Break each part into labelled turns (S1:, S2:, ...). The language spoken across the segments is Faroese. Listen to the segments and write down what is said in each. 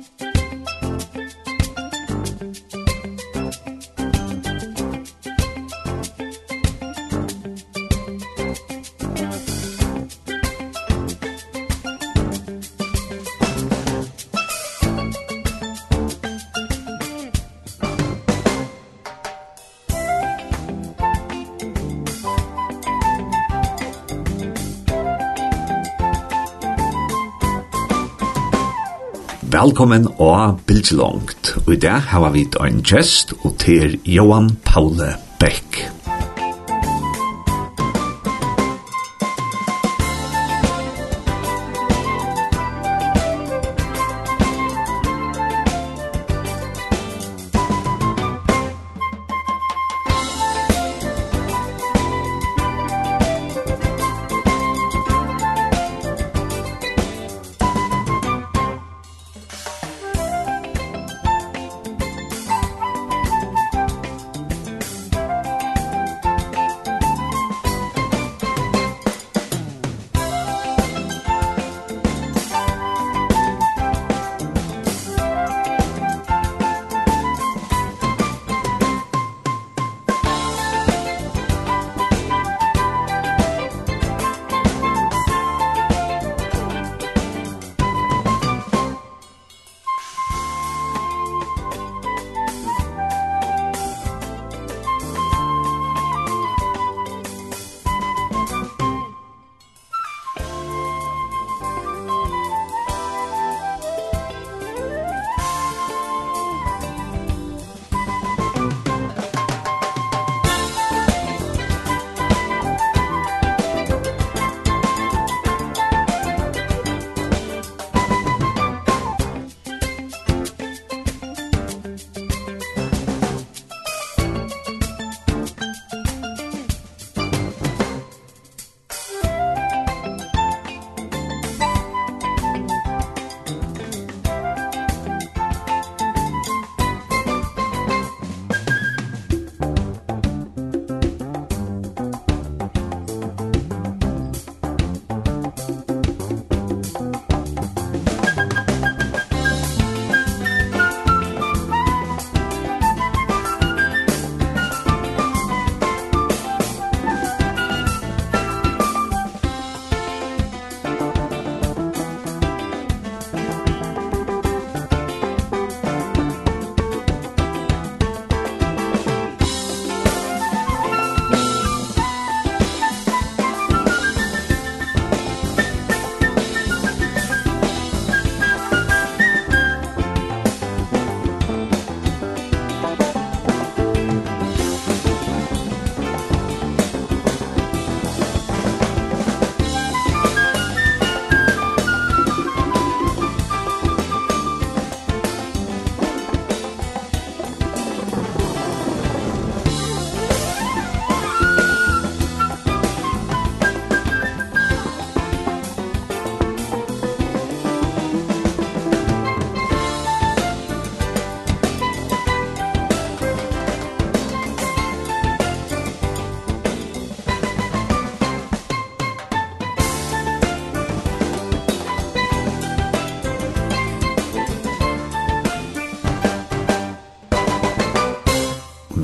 S1: Musik Velkommen og bildelongt. Og i dag har vi en gjest, og til Johan Paule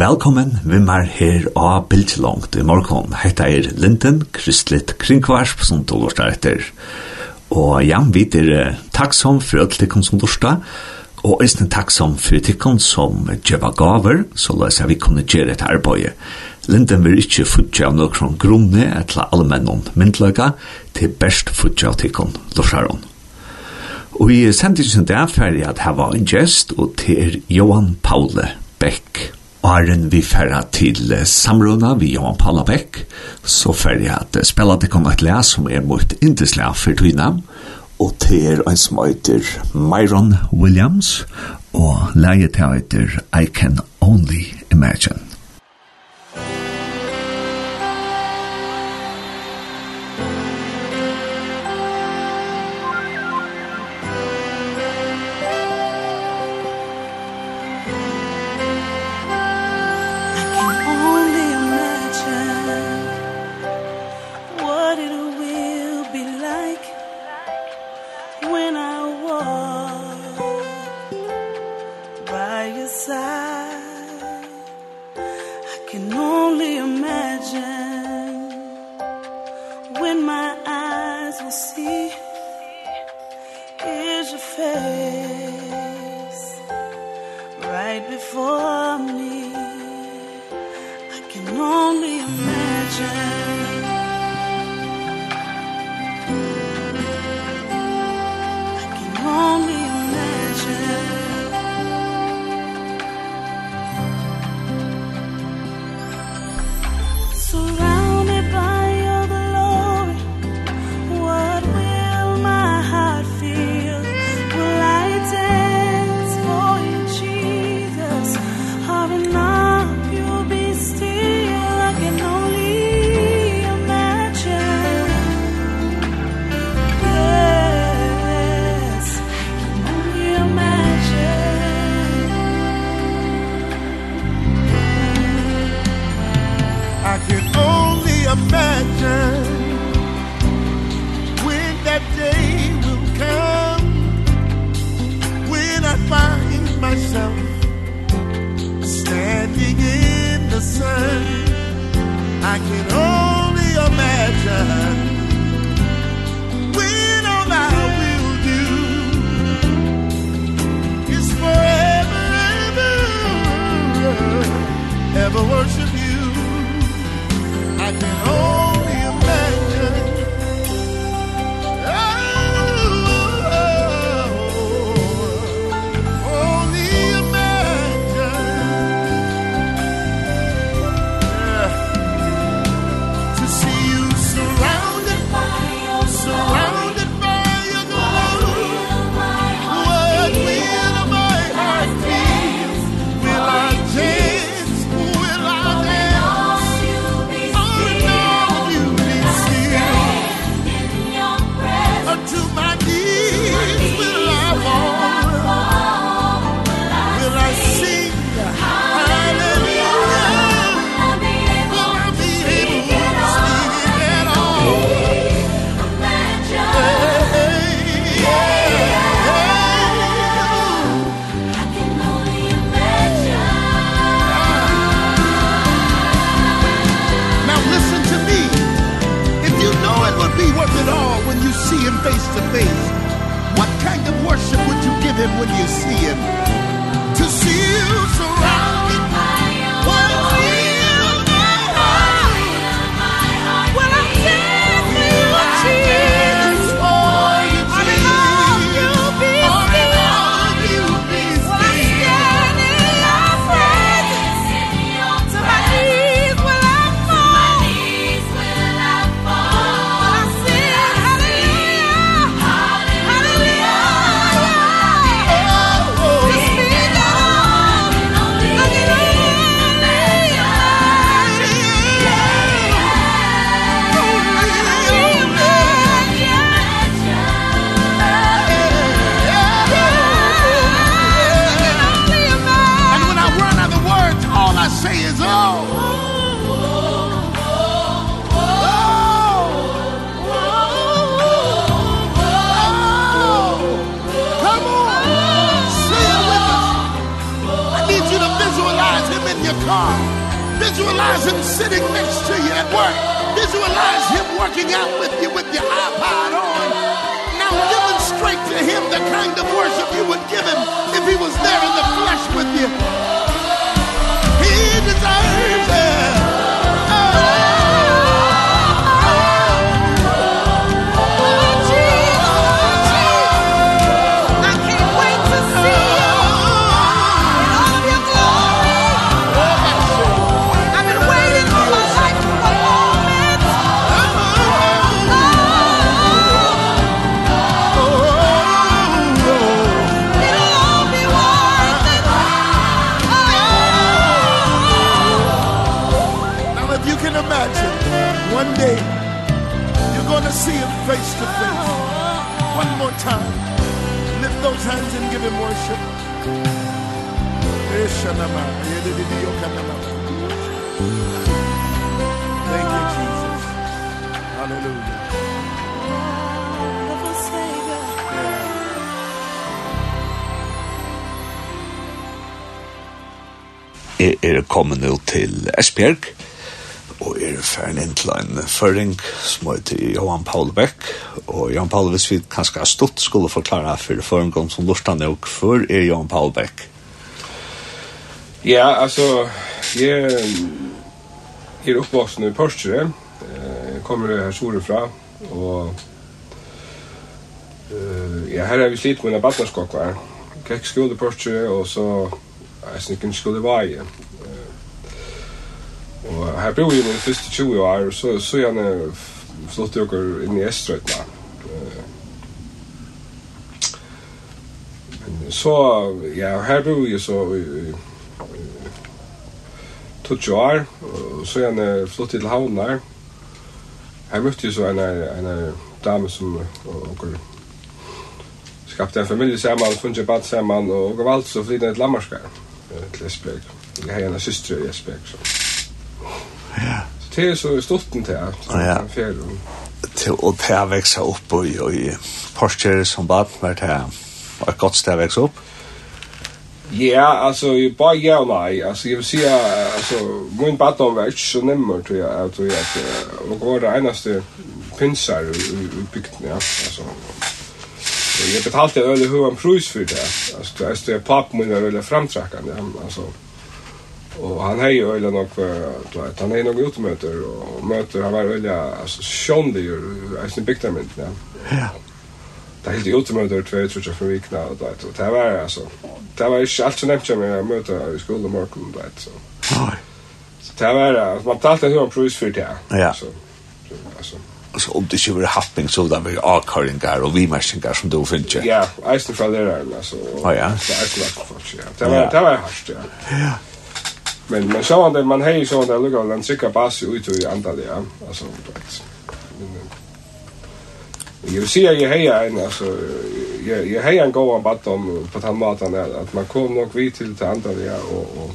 S1: Velkommen, vi er her av Bildslångt i morgen. Hette er Linden, Kristelig Kringkvarsp, som du lortar etter. Og ja, vi er takksom for alt det som lortar, og eisne takksom for det som djeva gaver, så la oss vi kunne gjøre et arbeid. Linden vil ikke futja av noen grunne etla allmennom myndløyga, til best futja av tikkun lortar hon. Og i sendingen der ferdig at her var en gjest, og til Johan Paule Beck Arren vi færre til samrunda vi Johan Pallabekk, så færre at spela det kom et læs som er mot indeslæ for tøyna, og til er en som heter Myron Williams, og leie til heter I Can Only Imagine. kommet nå til Esbjerg, og er ferdig inn til en føring som heter Johan Paul Beck. Og Johan Paul, hvis vi kanskje har stått, skulle forklare for føringen som lortet nå, hvor er Johan Paul Beck?
S2: Ja, altså, jeg, jeg er oppvoksen i Porsche, jeg kommer her solen fra, og uh, ja, her er vi slitt med en badnerskokker. Jeg gikk skole i Porsche, og så er jeg snikken skole i Vaje. Og her bor jeg nå i første 20 år, så, så gjerne flott jeg inn i Estrøytna. Men så, ja, her bor jeg så i, i, i 20 år, og så gjerne flott til Havnar. Her møtte jeg så en, en dame som og, skapte en familie sammen, funnet en bad sammen, og valgte så flyttet et Lammarskar, til Esbjerg. Jeg har en syster i Esbjerg, så...
S1: Ja.
S2: Det er så stort den til.
S1: Ja. Til å ta vekse opp og i Porsche som bad med det var et godt sted å vekse opp.
S2: Ja, altså, bare ja og nei. Altså, jeg vil si, at altså, min badom var ikke så nemmer, tror jeg, at jeg at det var det eneste pinsar i bygden, ja. Altså, jeg betalte en øyelig høy en prus for det. Altså, det er pappen min var øyelig framtrakkende, altså. Ja Og han er jo øyla nok, du vet, han är nok utmøter, og møter, han var øyla, altså, sjön det ju är sin bikta ja.
S1: Ja.
S2: Det er helt utmöter två tror jag för vikna och det det var altså, det var ikke alt så nevnt jag med möta i skolen morgen, du vet, så. Så det var altså, man talte hur en pris for det.
S1: Ja.
S2: Så altså.
S1: så om det ikke var happening så där med avköringar og vimarsningar som du finner ikke.
S2: Ja, i alla fall där
S1: alltså. Ja,
S2: ja. Det var det var hardt, ja.
S1: Ja.
S2: Men men så han man hej så där lukar den sicka pass ut i andra ja. Alltså vet. Men ju ser ju hejar en alltså jag jag hejar en går bara om på den maten där att man kom nog vid till till andra ja och och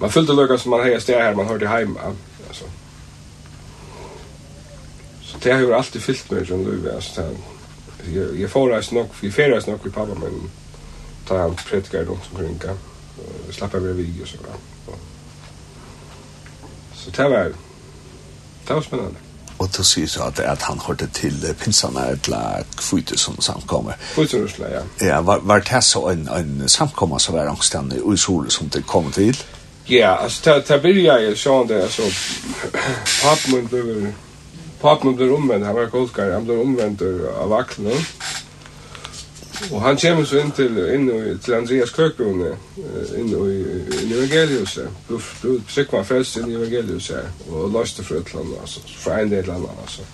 S2: man fyllde lukar som man hejar stär här man hörde hemma alltså. Så det har ju alltid fyllt mig som du alltså. Jag jag får rätt nog, vi får resa nog med pappa men ta han predikar runt omkring. Ja slappa mig vid och så där. Så det var, det var spännande.
S1: Och då säger så att, att han hörde till pinsarna eller kvitter som samkommer.
S2: Kvitter ja.
S1: Ja, var, var det så en, en samkommer som var angstande i solen som det kom till?
S2: Ja, alltså ta, ta började jag så det, alltså pappen blev, pappen blev omvänd, han var kolskare, han blev omvänd av vakten. Og han kommer så inn til, inn i, til Andreas Køkbrunne, inn i, inn i evangeliuset. Du, du sikva frelst inn i evangeliuset, og løste fra et eller annet, altså, fra en del eller annet, altså.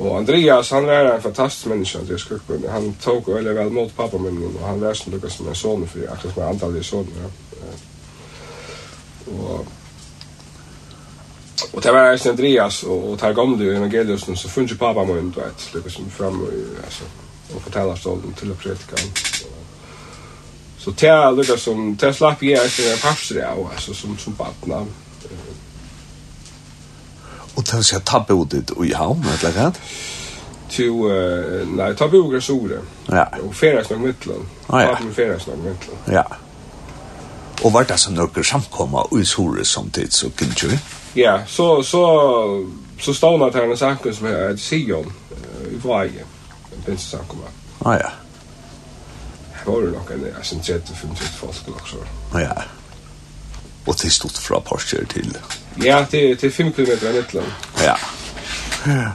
S2: Og Andreas, han var en fantastisk menneske, Andreas Køkbrunne. Han tok veldig vel mot pappa min, og han var som lukket som en son, for akkurat som en antallig son, ja. Og, Og det var eisen Andreas, og, og det gamle evangeliusen, så funnet pappa min, du vet, lukket som fram, og, altså, och fortälla stolen til å predika. Så det är lukka som, det slapp jag efter en papsri av, alltså som, som badna.
S1: Og det vil si at tabbe ut i havn, eller hva?
S2: Til, nei, tabbe ut i sore.
S1: Ja.
S2: Og ferdes nok mittlen.
S1: Ah, ja.
S2: Tabbe ferdes nok mittlen.
S1: Ja. Og var det som noen samkomma i sore samtidig, så kunne du?
S2: Ja, så, så, så stående til en sakken som er Sion, i Vajen bensinstankomma.
S1: Ah, ja.
S2: Det var nok en, jeg synes, 30-50 folk nok så.
S1: Ah, ja. Og til stort fra Porsche til...
S2: Ja, til, til 5 km av Nettland.
S1: Ja. Ja.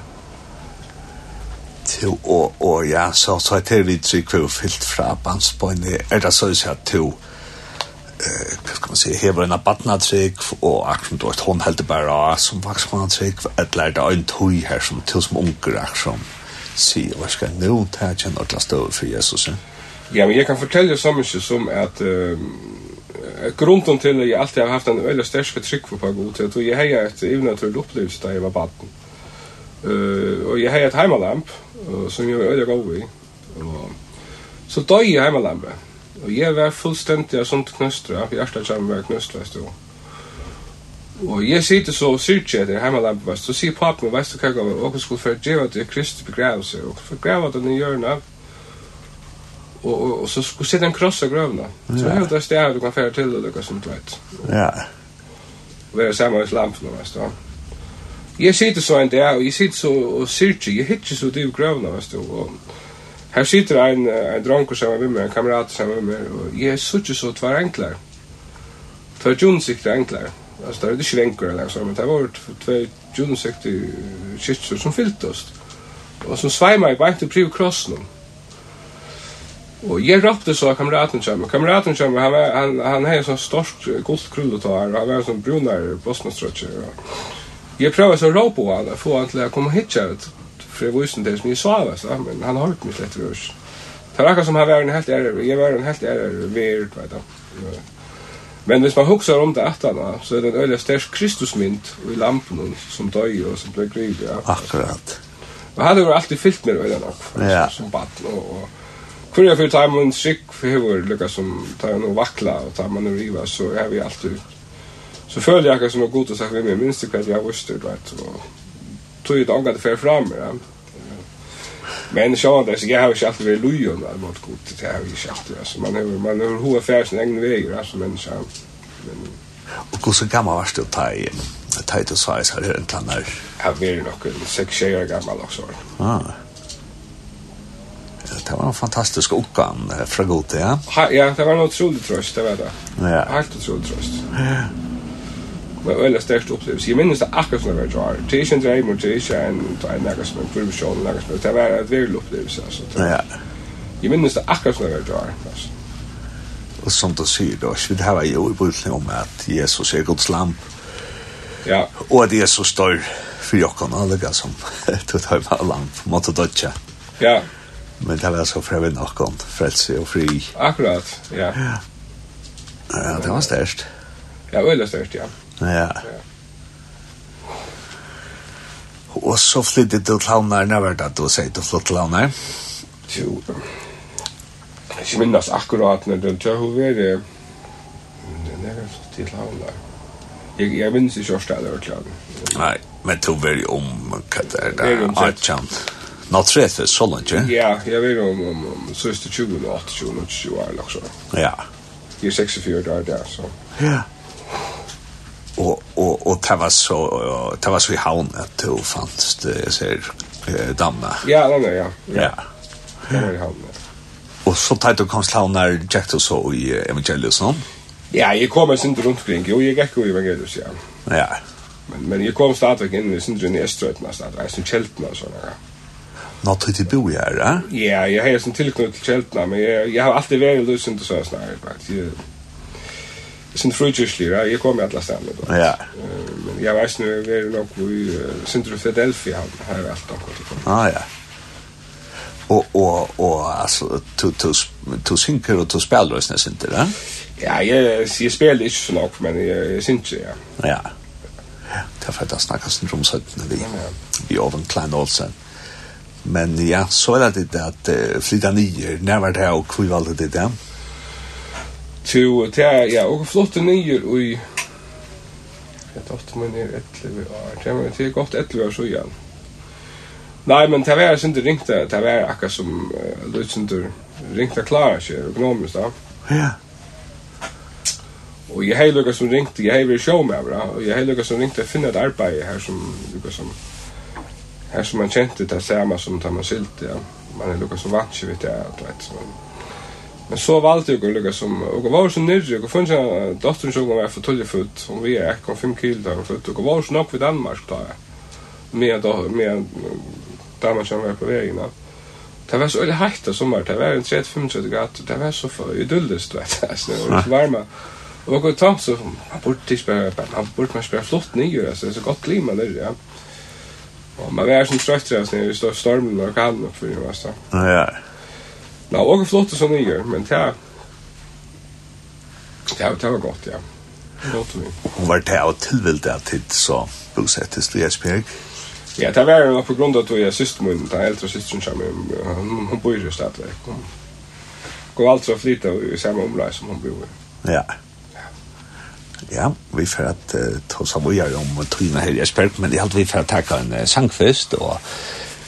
S1: Til, og, og ja, så, så er det litt trygg for fyllt fra bandsbøyne. Er det så å si at to eh hva skal man säga här var en abatnatrick och action då ett hon helt bara som vaxmantrick ett lärde en toj här som till som onkel action si, hva skal jeg nå ta kjenne alle støv for Jesus?
S2: Ja, men jeg kan fortelle så mye som at grunden til at jeg alltid har haft en väldigt stark trygg på god til at jeg har et evnaturlig opplevelse da jeg var baden. Uh, og jeg har et heimalamp uh, som jeg var veldig god i. Og, så døg jeg heimalampe. Og jeg var fullstendig av sånt knøstra. Hjertet kommer var knøstra i. Og jeg sitter så og syrker etter heimalampevass, så sier papen, veist du hva gav, og skulle for djeva til Kristi begravelse, og for grava den i hjørna, og, og, og så skulle sitte en kross av grøvna. Så jeg det stedet du kan fære til, og lukka som du vet.
S1: Ja.
S2: Og være sammen med lampen, veist du. Jeg sitter så en dag, og jeg sitter så og syrker, jeg hittir så dyr grøvna, veist du, og her sitter en, en dronker sammen med meg, en kamerat sammen med meg, og jeg sitter så tvar enklare. Tvar junsikter enklare. Ja Alltså det är det svänkor eller så, men det var två junisekter kyrkor som fyllt oss Och som svajmar i bänt och priv krossen. Och jag råpte så kamraten kom. kameraten kom, han var, han, han hade sån störst guldkrulletar och han var sån brunare bosnaströtcher. Jag prövade så ropa på honom, få honom till att komma hit ut. För jag visste inte ens min sava, så, men han har inte mitt lätt rörs. Det er akkurat som han var en helt ære, jeg var en helt ärre värd, vet jag. Men hvis man husker om det attana, så er det en øyelig størst Kristusmynd i lampen som døy og som ble griv, ja.
S1: Akkurat.
S2: Og han har alltid fyllt med øyelig nok,
S1: ja.
S2: som baden og, og Hvor jeg fyrir tar man skikk for lukka som tar man vakla og tar man riva, så er vi alltid så føler jeg akkurat som er god og sagt vi minst det hva jeg visste, du vet, og tog jeg det ångat det fer fram, ja. Men så att jag har ju alltid varit loj om mot god det har ju sagt alltså man har man har hur affärs en egen väg alltså men så men
S1: och hur så gammal var det ta i ta i det så här en det annars
S2: jag vill nog en sex år gammal också
S1: ah Det var en fantastisk uppgång från Goethe, ja?
S2: Ja, det var en otrolig tröst, det var det.
S1: Ja.
S2: Helt otrolig tröst. Ja med øyla størst opplevelse. Jeg minnes det akkurat som det var jar. Det er ikke en dreim, det er ikke en nægge som en kurvisjon, nægge som det var et virkelig opplevelse.
S1: Ja.
S2: Jeg minnes det akkurat som det var jar.
S1: Og som du sier da, det her var jo i bulten om at Jesus er Guds lamp.
S2: Ja.
S1: Og at Jesus står for jokken alle gass som tog høy med lamp, måtte dødja.
S2: Ja.
S1: Men det var så frevet nokkon, frelse og fri.
S2: Akkurat, ja.
S1: Ja, det var størst.
S2: Ja, øyla størst, ja.
S1: Ja. Og så flyttet du til Havnar, når var det at du sier du flyttet til Havnar?
S2: Jo, jeg ikke minnes akkurat når den tør hun var det. Den er flyttet til Havnar. Jeg, jeg minnes ikke hva det var klart.
S1: Nei, men du var jo om, hva det er
S2: det,
S1: Archant. Nå tre for så langt, ikke?
S2: Ja, jeg vet om, om, om søster 20 og 28, 20 år, eller så.
S1: Ja.
S2: Jeg er 46 år der, så.
S1: Ja og og og det var så det var så i havn at du fanns jeg jag ser damma.
S2: Ja, nei, ja, ja.
S1: Ja.
S2: Det var i havn.
S1: Og så tajt du konst havn när Jack då så i Evangelius någon.
S2: Ja, jeg kom en sinter rundt kring. Jo, gikk jo i Evangelius ja.
S1: Ja.
S2: Men men jeg kom stadigt inn i syndrin i Östergötland stadigt. Alltså kjeltene og sånne, ja.
S1: Nå tog det bo her, ja?
S2: Ja, jeg har ju sån tillknytning till Kältna, men jeg, jeg har alltid vært i och så snarare faktisk sin ja. Jeg kom i alle stedene. då.
S1: Ja.
S2: Men jeg vet nu vi er nok i uh, Centrum Philadelphia här är allt något.
S1: Ah ja. Og, og, og, altså, du to to synker og du spiller oss nästan inte va?
S2: Ja, jeg, jeg spiller ikke så nok, men jeg, jag syns ja.
S1: Ja. Ja, det er for at jeg snakker sånt romsøttene vi vi av en klein Olsen. Men ja, så er det at uh, flytta nye, när var det og hvor valgte det där?
S2: to ta ja og flott nyer och jag tänkte men är ett år det var det är gott ett år så igjen. Nei, men det var inte ringt det var akkurat som uh, lutsendur ringt att klara sig økonomisk da.
S1: ja
S2: Og jeg har lukket som ringte. Jeg har vært show med bra. Og jeg har lukket som ringte. att finna et arbeid her som lukket som her som man kjente det samme som tar man silt, ja. Man är lukket som vant ikke vid jeg. Du vet, man Men så valgte jeg å lukka som, og var så nyrre, og funnet jeg dotteren som var for tullig futt, född, hon var 1,5 kilo där hon född, och var så nok ved Danmark da, med, med Danmark som var på veien vägen. Det var så öle hajta sommar, det var en 30-35 grad, det var så för idyllist, vet du, alltså, det var så varma. Och jag kom så, man borde inte spela, man borde man spela flott nyer, alltså, det är så gott klima nyrre, ja. Och man var så trött, alltså, när vi står stormen och kallen upp för det, alltså.
S1: Ja, ja.
S2: Nå, og flott som ni gjør, men det det var godt, ja. Flott vi.
S1: Og var det av tilvildet at tid så bosettes du i Esbjerg?
S2: Ja, det var jo på grunn av at jeg syster min, den eldre systeren sammen, hun bor jo stadig. Hun går alt så flytta i samme område som hun bor i.
S1: Ja. Ja, vi får at uh, ta oss av å gjøre om trynet her i Esbjerg, men jeg er vi får takke en uh, sangfest, og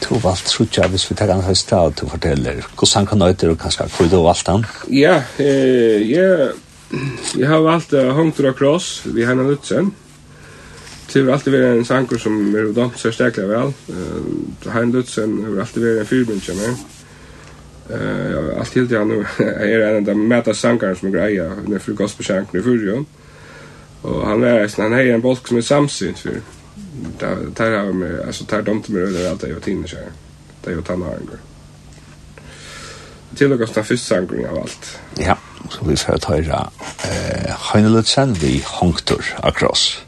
S1: Du valgt sutja, hvis vi tar en høysta, og du forteller hvordan han kan nøyter, og kanskje hvor du valgt han?
S2: Ja, eh, jeg, jeg har valgt uh, Hongtra Cross, vi har han Lutzen. Det har alltid vært en sanger som er dømt så stekla vel. Uh, han Lutzen har alltid vært en fyrbund som er. Uh, alt helt han er en av de mæta sankeren som er greia, når for gospelsankeren i fyrjon. Og han er, han er en bolk som er samsynt fyrir där där har mig alltså där dömde mig över allt det jag tinner sig. Det är ju tannar. Till och med första sangring av allt.
S3: Ja, så vi får ta eh Heinelutsen vi honktor across.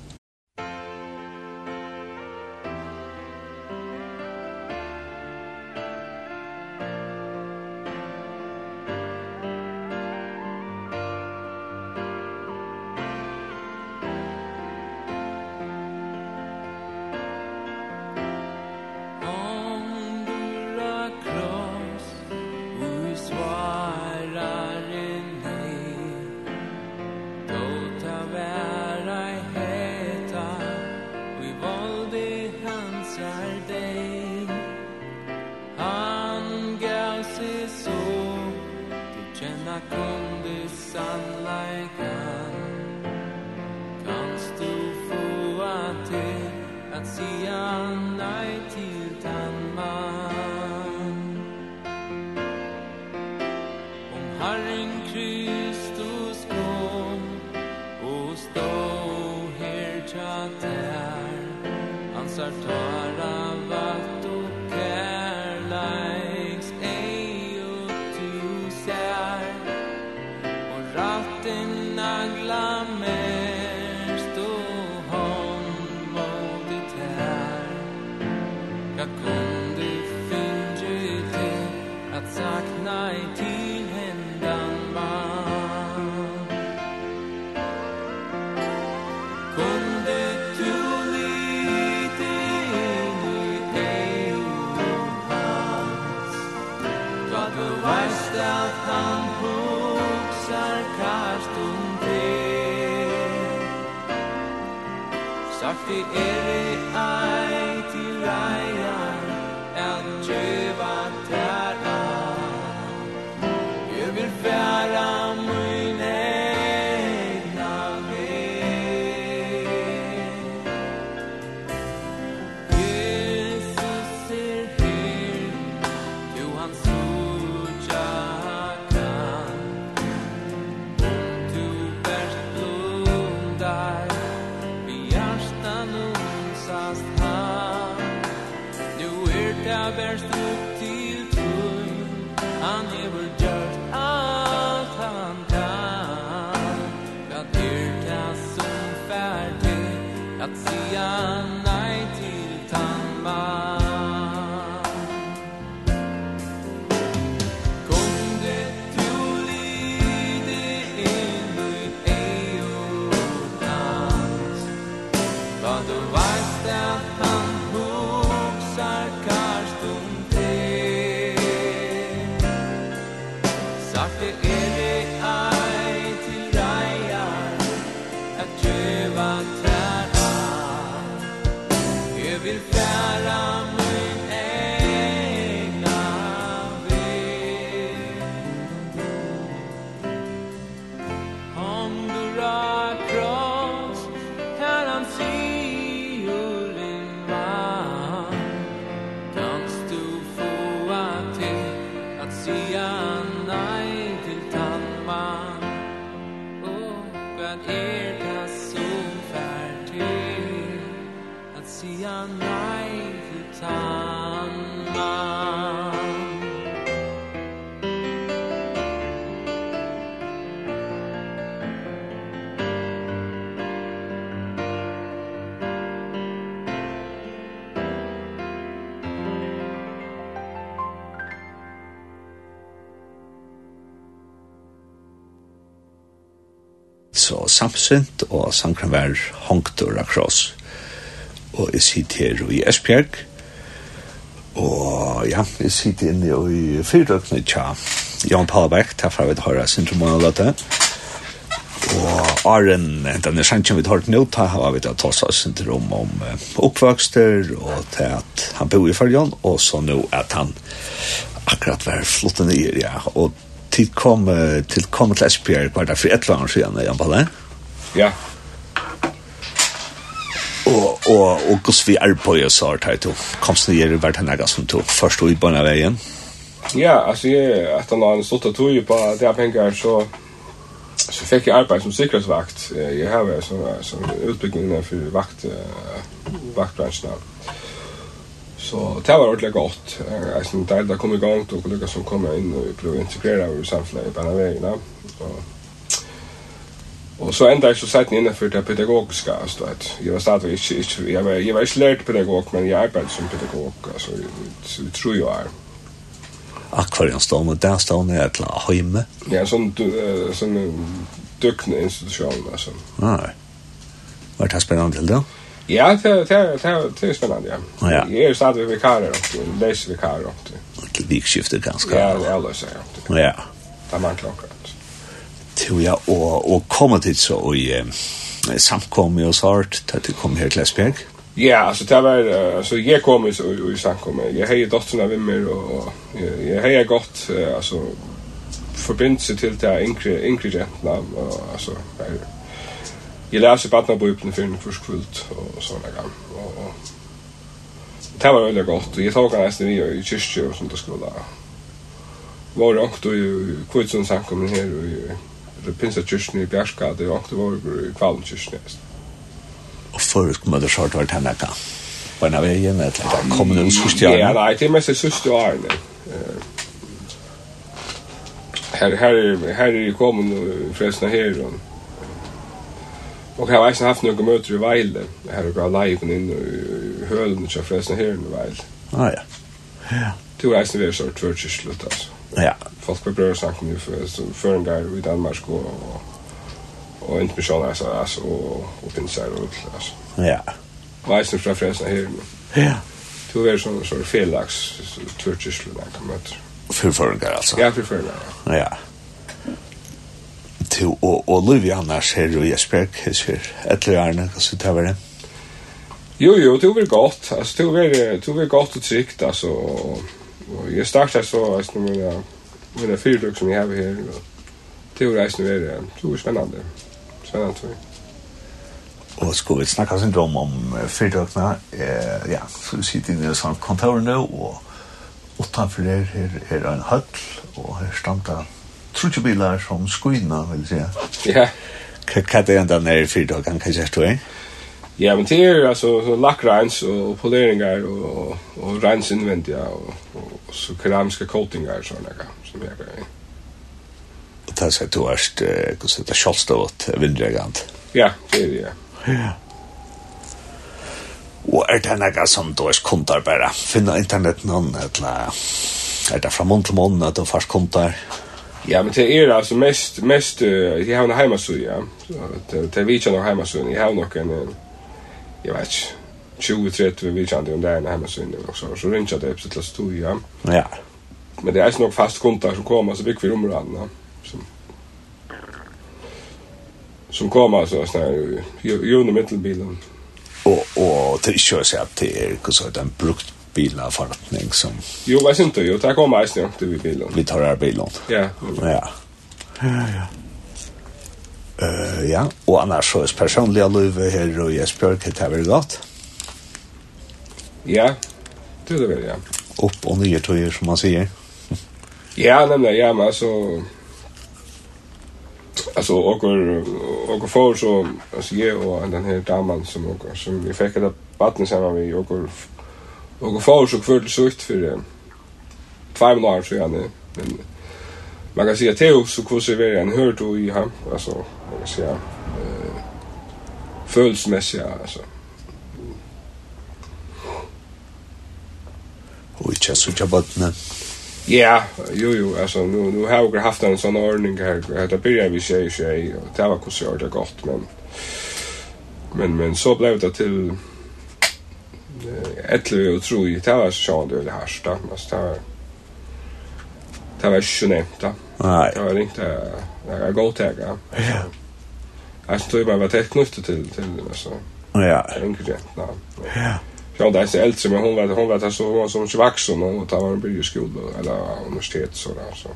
S3: berst du sint, og sankran var hongtur av kross. Og jeg sitter her i Esbjerg, og ja, jeg sitter inne i fyrdøkene tja Jan Palabæk, derfor vi høyre syndromen og løte. Og Arjen, den er sannsyn vi tar nå, da har vi da tossa syndrom om oppvokster, og til at han bor i Følgen, og så nå at han akkurat var flott nere, ja, og tid kom til kom til Esbjerg var det for et eller annet siden, Jan Palle?
S2: Ja.
S3: Og,
S1: og, og gos vi er på jeg sa det til komst nye i hvert henne som tog først ut på denne veien.
S2: Ja, altså jeg, etter når jeg stod og tog på det her penger, så, så fikk jeg arbeid som sikkerhetsvakt. Jeg har vært som, som utbygging innenfor vakt, vaktbransjen. Så det var ordentlig godt. Jeg synes det er det kom i gang, og kollega som kom inn og prøvde å integrere over samfunnet i denne veien. Og Och så ända så satt ni inne för det pedagogiska alltså att jag var stadig inte inte jag var jag var inte lärd pedagog men jag arbetade som pedagog alltså så det tror jag är.
S1: Akvarium står med där står ni att la hemme.
S2: Ja, sån sån dukne institution alltså.
S1: Nej. Vad har spännande till då?
S2: Ja, det det det det är spännande. Ja. Jag är stadig vikarie och läser vikarie och.
S1: Och vikskiftet ganska.
S2: Ja, jag alltså.
S1: Ja. Ja.
S2: Där man klockar
S1: to ja og, og koma til så og eh, samkomme oss hardt til at jeg kom her til Esbjerg.
S2: Ja, alltså det var alltså jeg kom i i samkom. Jag hejde dottern av mig jeg jag godt uh, altså forbindelse til det inkre inkredenterna och alltså jag läste barnabibeln for en forskvult og sånne gang og, og det var veldig godt, og jeg tok han nesten i i kyrkje og sånt og skola. Var det också i kvitsen samkommen og och pinsa kyrkene i Bjerskade, og det var i Kvalm kyrkene.
S1: Og først må det sjørt vært henne kan. Var det veien, eller det kom det sørste årene?
S2: Ja, nei, det er mest sørste årene. Her, her, her er kom noen frelsene her, og Og jeg har ikke haft noen møter i Veile. Jeg har gått live inn i hølen og kjørt frelsene her i Veile.
S1: Ah, ja. Ja.
S2: Du har ikke vært så tvørkjørslut, altså.
S1: Ja.
S2: Folk på bröder snakker mye for, for en gang i Danmark och och inte altså, altså, og, og pinser og och Altså.
S1: Ja.
S2: Veisen fra was her.
S1: Ja.
S2: Du er sånn sånn wärst so so Felix türkisch
S1: For for en gang, altså.
S2: Ja, for for en gang.
S1: Ja. Till og, og Olivia annars her og Jesper hva Kisser. Ett lärne kan så ta vara.
S2: Jo, jo, det var godt. Altså, det var det var gott och tryggt alltså. Och Og jeg startet så, altså, med det, med det fyrtøk som jeg har her, og det var reisende ved det, var spennende, spennende tror jeg.
S1: Og skulle vi snakke sin drøm om fyrtøkene, eh, ja, så vi sitter inne i sånn kontor nå, og utanfor der her er en høll, og her standa trutje bilar som skuina, vil jeg si.
S2: Ja.
S1: Hva er det enda nere fyrtøkene, kan jeg si, tror jeg?
S2: Ja. Ja, men det är alltså lackrens och poleringar och, og, og rens invändiga og, og och så keramiska coatingar och sådana som jeg gör.
S1: Og det här ska du erst kunna sätta kjolstavått vindregant.
S2: Ja, det er det, ja.
S1: Ja. Og er det noe som du erst kontar bare? Finna internett noen, eller er det fra mån til mån at du fast kontar?
S2: Ja, men det er altså mest, mest, jeg har en heimasøy, ja. Det er vi ikke noen heimasøy, jeg har nok en, en jag vet inte, 20-30 vi kände om det är hemma så inne också. Så ringde jag det upp till Stoja. Ja. Men det är inte nog fast kontakter som kommer så bygger vi områden. Som, som kommer så alltså ju under mittelbilen.
S1: Och, och det kör sig att det är så en brukt bilafortning som...
S2: Jo, jag syns inte. Jo, det kommer jag snart till bilen.
S1: Vi tar här bilen.
S2: Ja.
S1: Ja. Ja, ja. Uh, ja, og annars så er personliga løyve her og Jes hva det er veldig godt.
S2: Ja, det er det vel, ja.
S1: Opp og nye tøyer, som man sier.
S2: ja, nemlig, ja, men altså... Alltså åker åker för så alltså jag och den här damen som åker som vi fick det vatten samman vi åker åker för så kväll så ut för två månader så jag men man kan säga till så hur så vi en hört och i han alltså man kan säga, eh, födelsemässiga. Alltså.
S1: Och inte så jag
S2: Ja, jo jo, alltså nu nu har jag haft en sån ordning här. Det börjar vi säga sig och det var kusigt det gott men men men så blev det till eh, ett och tror jag det var så det här starkt det var ikke nevnt da.
S1: Nei.
S2: Det var ikke det var godt jeg, ja.
S1: Ja.
S2: Jeg tror bare var tett knyttet til, til det, så.
S1: Ja.
S2: Enkelt rett, da.
S1: Ja.
S2: Ja, det er så eldre, men hon vet, hon vet att hon var som vaksen, og da var hun en skole, eller universitet så da, så.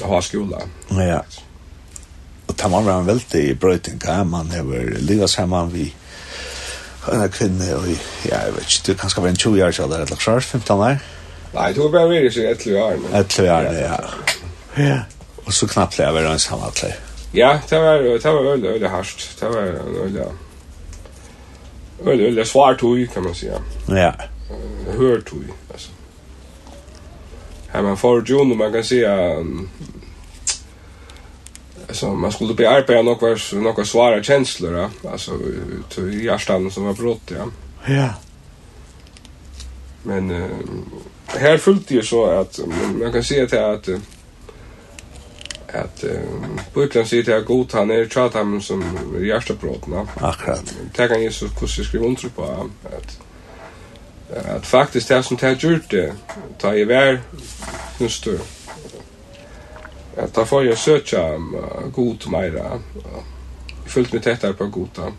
S2: Og har skole.
S1: Ja. Og det var en veldig brøyting, ja, man har livet sammen, vi en kvinne, og ja, jeg vet ikke, du kan skal være en 20 år sedan, eller 15 år.
S2: Nei, du har bare vært i 11 år.
S1: 11 år, ja. Ja, og så knappt jeg var en samtale.
S2: Ja, det var, det var veldig, veldig hardt. Det var veldig, veldig, veldig svart tog, kan man sige.
S1: Ja.
S2: Hør tog, altså. Her man får jo man kan sige, um, alltså man skulle be arbeta något vars några svåra känslor ja. alltså till hjärtan som var brott ja.
S1: Ja.
S2: Men uh, här fullt ju så att man kan se att att att på utlandet säger till här god han är tjat han som hjärtebrottna.
S1: Akkurat.
S2: Det kan Jesus så kusse skriva under på att att faktiskt det som tar gjort det tar ju väl just det. Att ta får jag söka god mera. Fullt med tättare på goda.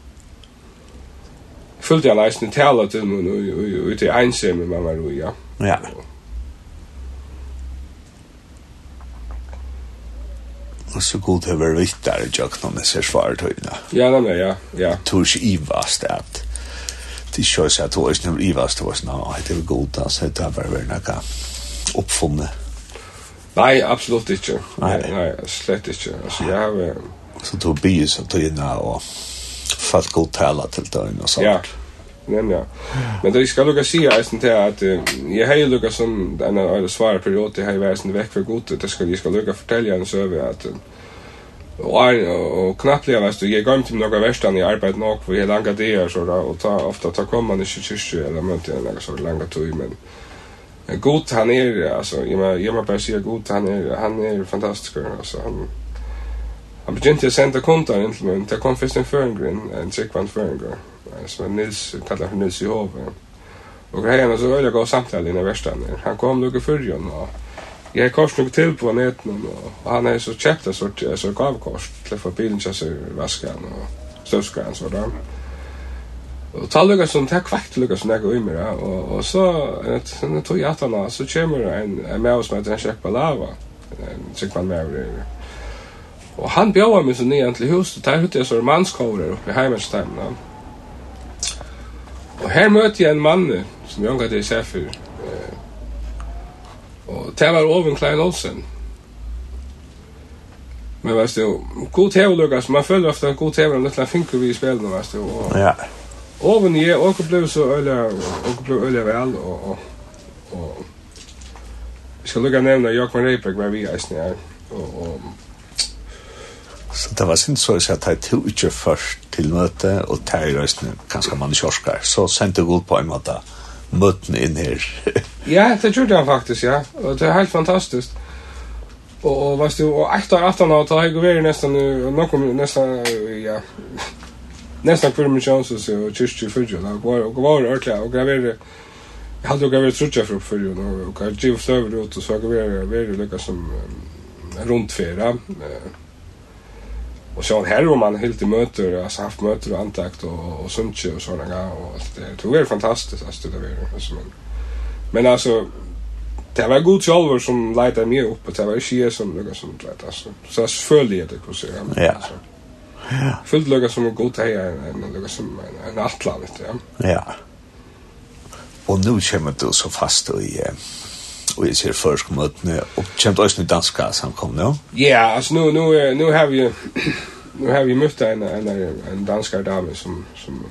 S2: Fullt jag läsning tala till nu och ute i ensam med mamma Roja. Ja
S1: Ja. Og så god det var vittar i jøkken om det ser svar tøyna.
S2: Ja, nei, nei, ja, ja.
S1: Tog ikke ivast at det ikke er at tog ikke ivast tog ikke, nei, det er god, altså, det var veldig noe oppfunnet.
S2: Nei, absolutt ikke. Nei, nei, slett ikke. Altså, jeg har...
S1: Så tog bies av tøyna og falt god tala til døgn og sånt.
S2: Ja, Men ja. Men det ska lukka se är inte att jag har ju lukka som en eller svara period det har ju varit veck för gott det ska jag ska lukka fortälja en server att och knappt jeg vet jag går inte några västan i arbete nog för har långa det är så da, och ta ofta ta kommer man ikke kyrkje eller men inte några så långa tid men god han är alltså jag menar jag menar bara säga god han är han er fantastisk alltså han Han begynte å sende kontar inn til meg. Det kom først en føringren, en tryggvann føringer, som er Nils, kallar for Nils i Hove. Og her er så veldig god samtale innan verstander. Han kom lukket fyrjon, og jeg har kors nok til på neten, og han er så kjekt en sort, så gav kors til å få bilen til seg vasken og støvskan, så da. Og ta lukka som, er kvekt lukka som jeg går i meg, og, og så, når jeg tog i atana, så kommer en, en med oss med en kjekk på lava, en tryggvann med over Og han bjöd mig så ner till hus, och där hade jag så romanskover uppe i Heimersteimen. Och här mötte jag en man som jag hade sett för. Och det var Oven Klein Olsen. Men vet du, god teologas, man följer ofta god teologas, en liten finker vi i spelen, vet du. Og,
S1: ja.
S2: Oven i og åker blev så öliga, åker blev öliga väl, og og och, jag ska lukka nevna Jokman Reipek med vi eisen her. Og, og,
S1: Så det var sin så at jeg tog ikke først til møte, og tar i rösten ganska man kjørskar. Så sendte jeg jag på en måte möten inn her.
S2: ja, det gjorde jag faktisk, ja. Og det er helt fantastisk. Og, og vad du, och ett år, ett år, tar jeg och vi nästan, någon, nesten, ja, nästan kvar med chanser og kyrkje i fyrtjön. og var og var ordentligt och graverade. Jag hade ju vært trutja for uppfyrtjön og jag givet støver ut og så graverade vært lykka som runt fyra. Och så här om man helt i möter, alltså haft möter och antakt och, och sånt och sådana grejer och allt det. Det var fantastiskt alltså det var alltså, men, men alltså det var god själva som lightade mig upp och det var inte jag som något som vet alltså. Så jag följde det på sig.
S1: Ja. Alltså. Ja.
S2: Fullt lyckas som en god heja, en lukka som en atlan,
S1: ja. Ja. Och nu kommer du så fast i... Eh, og jeg ser först mötne och känt også nu danska samkomna.
S2: Ja, altså nu nu nu har vi nu har vi møtt en en en dansk dame som som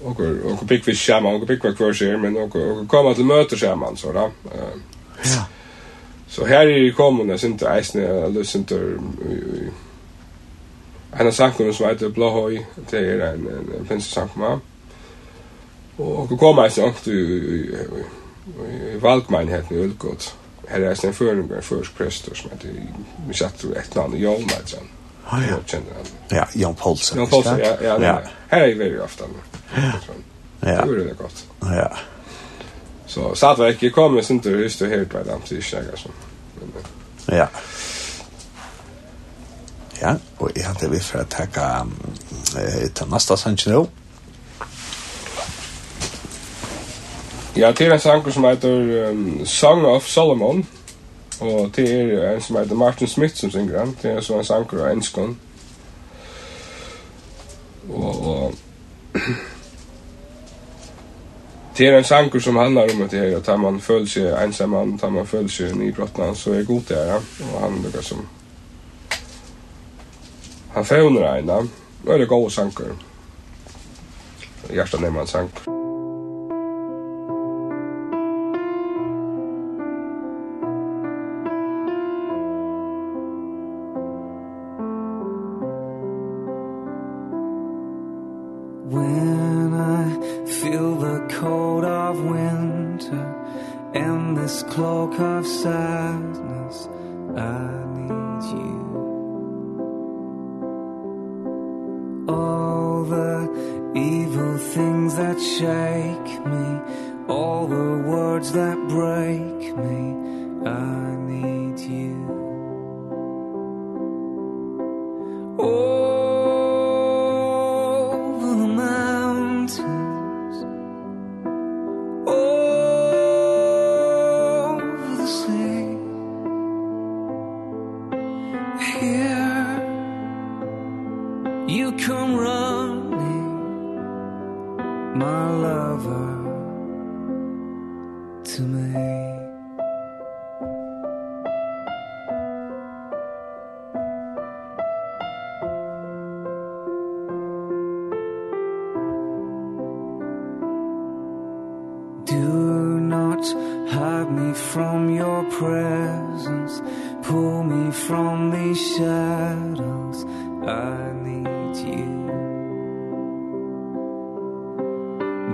S2: och och pick vi schema och pick vi kvar men och och komma til møter skjermen, så da. Uh,
S1: Ja.
S2: Så her er här jeg synes kommande jeg isne lucentor en av sankene som heter Blåhøy, det er en, en, en finsk sankum. Og, og kommer jeg snakket i, i, i, valgmannheten i Ulgod. Her er en føringer, først prester, som heter, vi satt jo et navn i Jolmeitzen.
S1: Ah, ja. Kjenner. Ja, Jan Poulsen.
S2: Jan Poulsen, ja. ja, ja. Her er jeg veldig ofte.
S1: Ja.
S2: Ja. Det gjorde det godt.
S1: Ja.
S2: Så satt jeg kom med sin tur, just og helt på dem, så ikke jeg, altså.
S1: Ja. Ja, og jeg hadde vi for å takke um, til neste sannsyn nå.
S2: Ja, det er en sanger som heter um, Song of Solomon. Og det er en som heter Martin Smith som synger han. Det er så en sanger av enskån. Og, og det er en sanger som handlar om det her, at man føler seg ensam mann, at man føler seg nybrottna, så er god det ja. og han lukkar som han fevner eina, og er det gode sanger. Hjertan er man sanger.
S4: Grab me from your presence. Pull me from these shadows. I need you.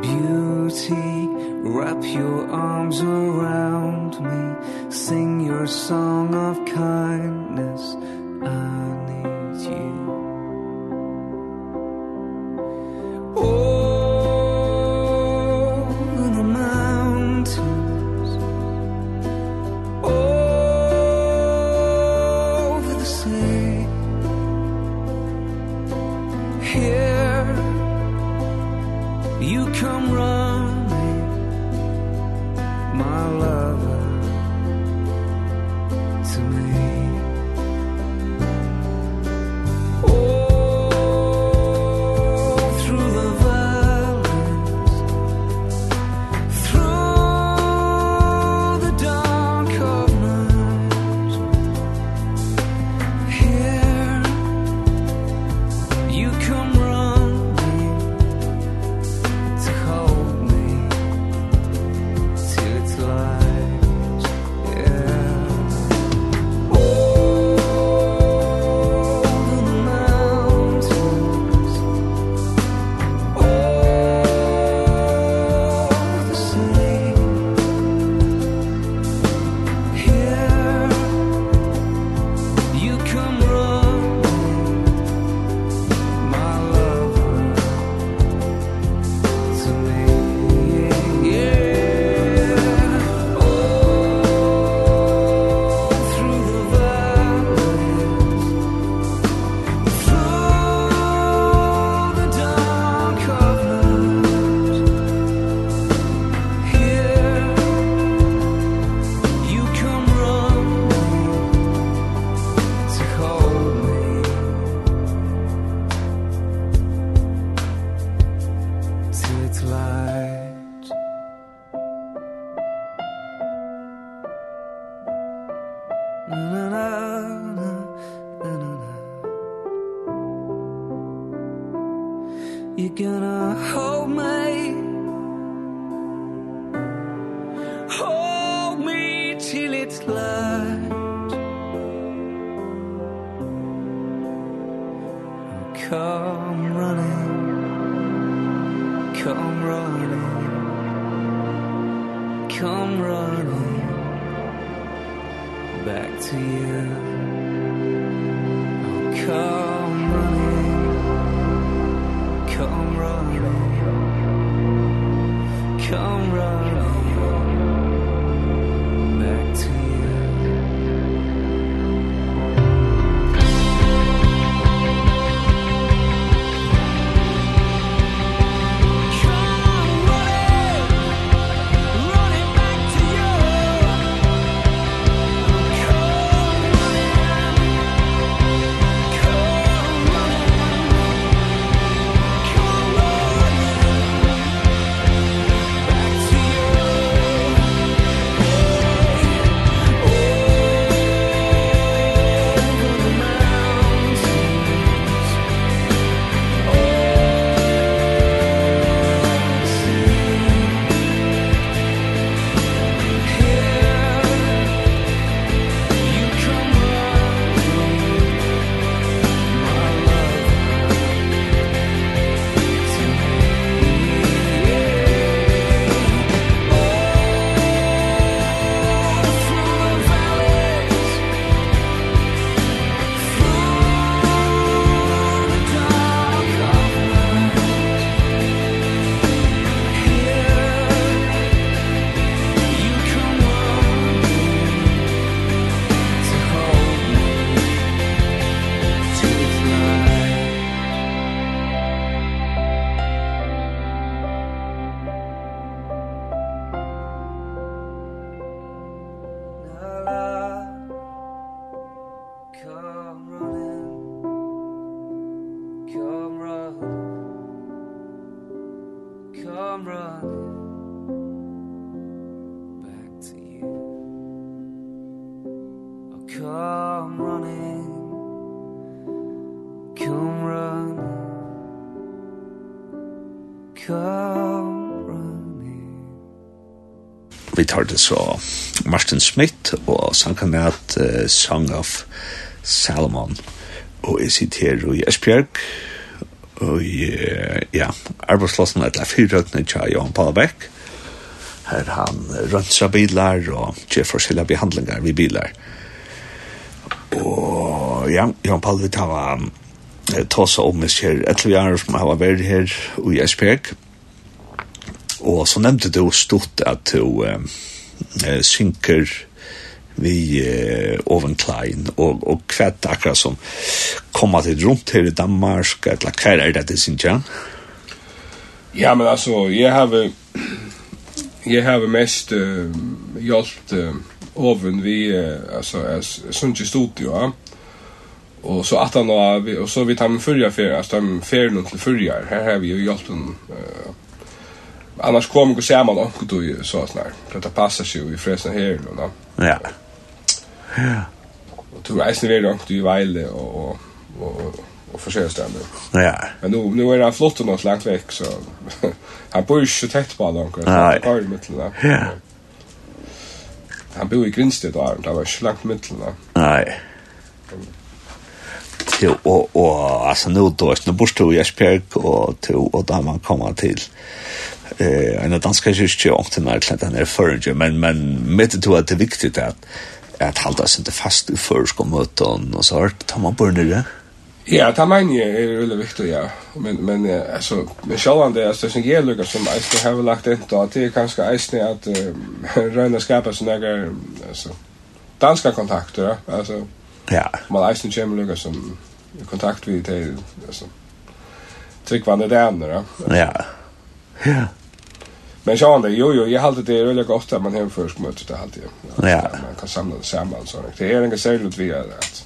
S4: Beauty, wrap your arms around me. Sing your song of kindness.
S1: vi tar det så. Martin Smith og sanker med at uh, Song of Salomon. Og jeg sitter her i Esbjerg. Og uh, ja, arbeidsplassen er til fyrrøkene til Johan Palabek her han rønser bilar og gjør forskjellige behandlingar ved bilar og ja, Johan Palabek har var tåsa om i her etter vi er som har vært her i Esbjerg og så nevnte du stort at du uh, synker vi eh, Oven Klein og, og kvett akkurat som kommer til rundt her i Danmark eller hva er det det synes jeg?
S2: Ja, men altså, jeg har jeg har mest uh, hjulpet uh, Oven vi, uh, altså, jeg synes ikke studio, ja. Og så at han og så vi tar med förra för att de färden til fyrja her har vi jo hjulpet uh, annars kommer vi man och då ju så att när för att passa sig i fräsen här då då.
S1: Ja. Ja.
S2: Och då är det långt i Vejle och och och och försöka stämma.
S1: Ja.
S2: Men nu nu är det flott och något långt veck så han bor ju så tätt på då så det går mitt då.
S1: Ja.
S2: Han bor i Grinstedt där, det var ju långt mitt då.
S1: Nej till og, og altså, nå, då nå bor du i Esbjerg, og, till og da man kommer til eh en danska kyrkje och till när den är förrige men men mitt det att det är viktigt att att hålla sig inte fast i förskon möten och så hart tar man på det
S2: Ja, det mener jeg er veldig viktig, ja. Men, men altså, men sjølvan det, altså, det som jeg lukker som eisne har lagt inn da, det er kanskje eisne at uh, røyne skapet som jeg altså, danska kontakter, ja. Altså,
S1: ja.
S2: man eisne kommer lukker som i kontakt vi till alltså tryckvande det andra.
S1: Ja. Ja.
S2: Men så andra, jo jo, jag hade det väldigt gott att man hem först mötet det alltid. Ja.
S1: Ja.
S2: Man kan samla det samman så det är inga särskilt vi är att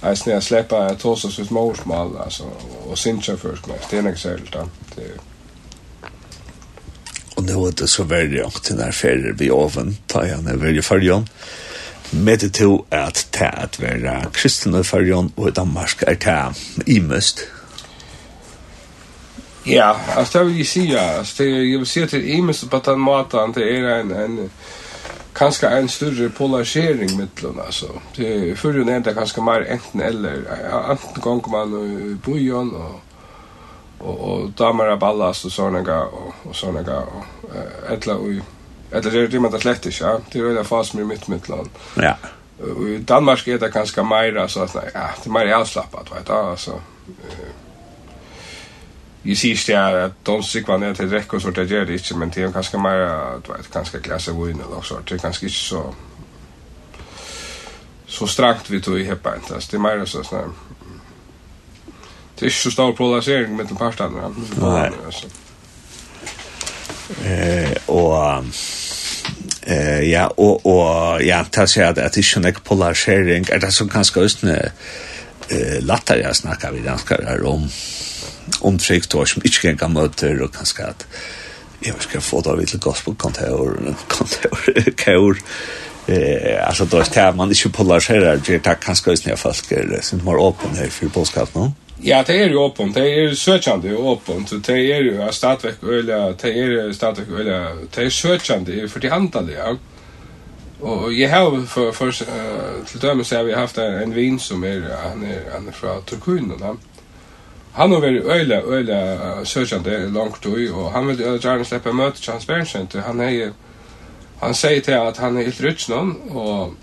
S2: Jag snälla släppa tossa sitt målsmål alltså och syncha först med det är inga särskilt det
S1: Och nu är det så väldigt långt till när färger vi oven, tar jag när jag väljer färgen med till at ta at vera kristne farjon og Danmark er ta imest.
S2: Ja, altså det vil jeg si, ja. Altså, det, jeg vil si at det er imest på den måten, det er en, en kanskje en større polarisering mittlun, altså. Det, før jo nevnt det kanskje mer enten eller, enten gong man i bojon og og og damer av ballast og sånne og, og sånne og etla og Eller det är det man det lätt ja. Det är väl fast med mitt mittland.
S1: Ja.
S2: Och i Danmark är det ganska mer så att ja, det är mer avslappat, vet du, alltså. Jag ser inte att de var är till räck och sånt, det gör det inte, men det är ganska mer, du vet, ganska gläsa vin eller så Det är ganska inte så så strakt vi tog i heppa inte. Det är mer så sådär. Det är inte så stor polarisering mellan parterna.
S1: Nej. Alltså. Eh och eh ja och och ja tas sig att det är ju en polarisering är det som kanske östne eh lattare jag snackar vi ganska där om om triktor som inte kan möter och kanske att jag ska få då lite gospel kontor kontor kaur eh alltså då är det man inte polariserar det är kanske östne folk är sin mer öppen här för boskap nu. No?
S2: Ja, det är ju öppet. Det är sökande och öppet. Det är ju stadväck öliga, det är stadväck öliga. Det är sökande för det handlar ja. Och jag har för för uh, till dömen så har vi haft en vin som är han är han är från Turkun och han han har varit øyla öliga sökande långt ui, och han vill slippe släppa til hans Bernsent. Han är han säger till att han är helt rutsch någon och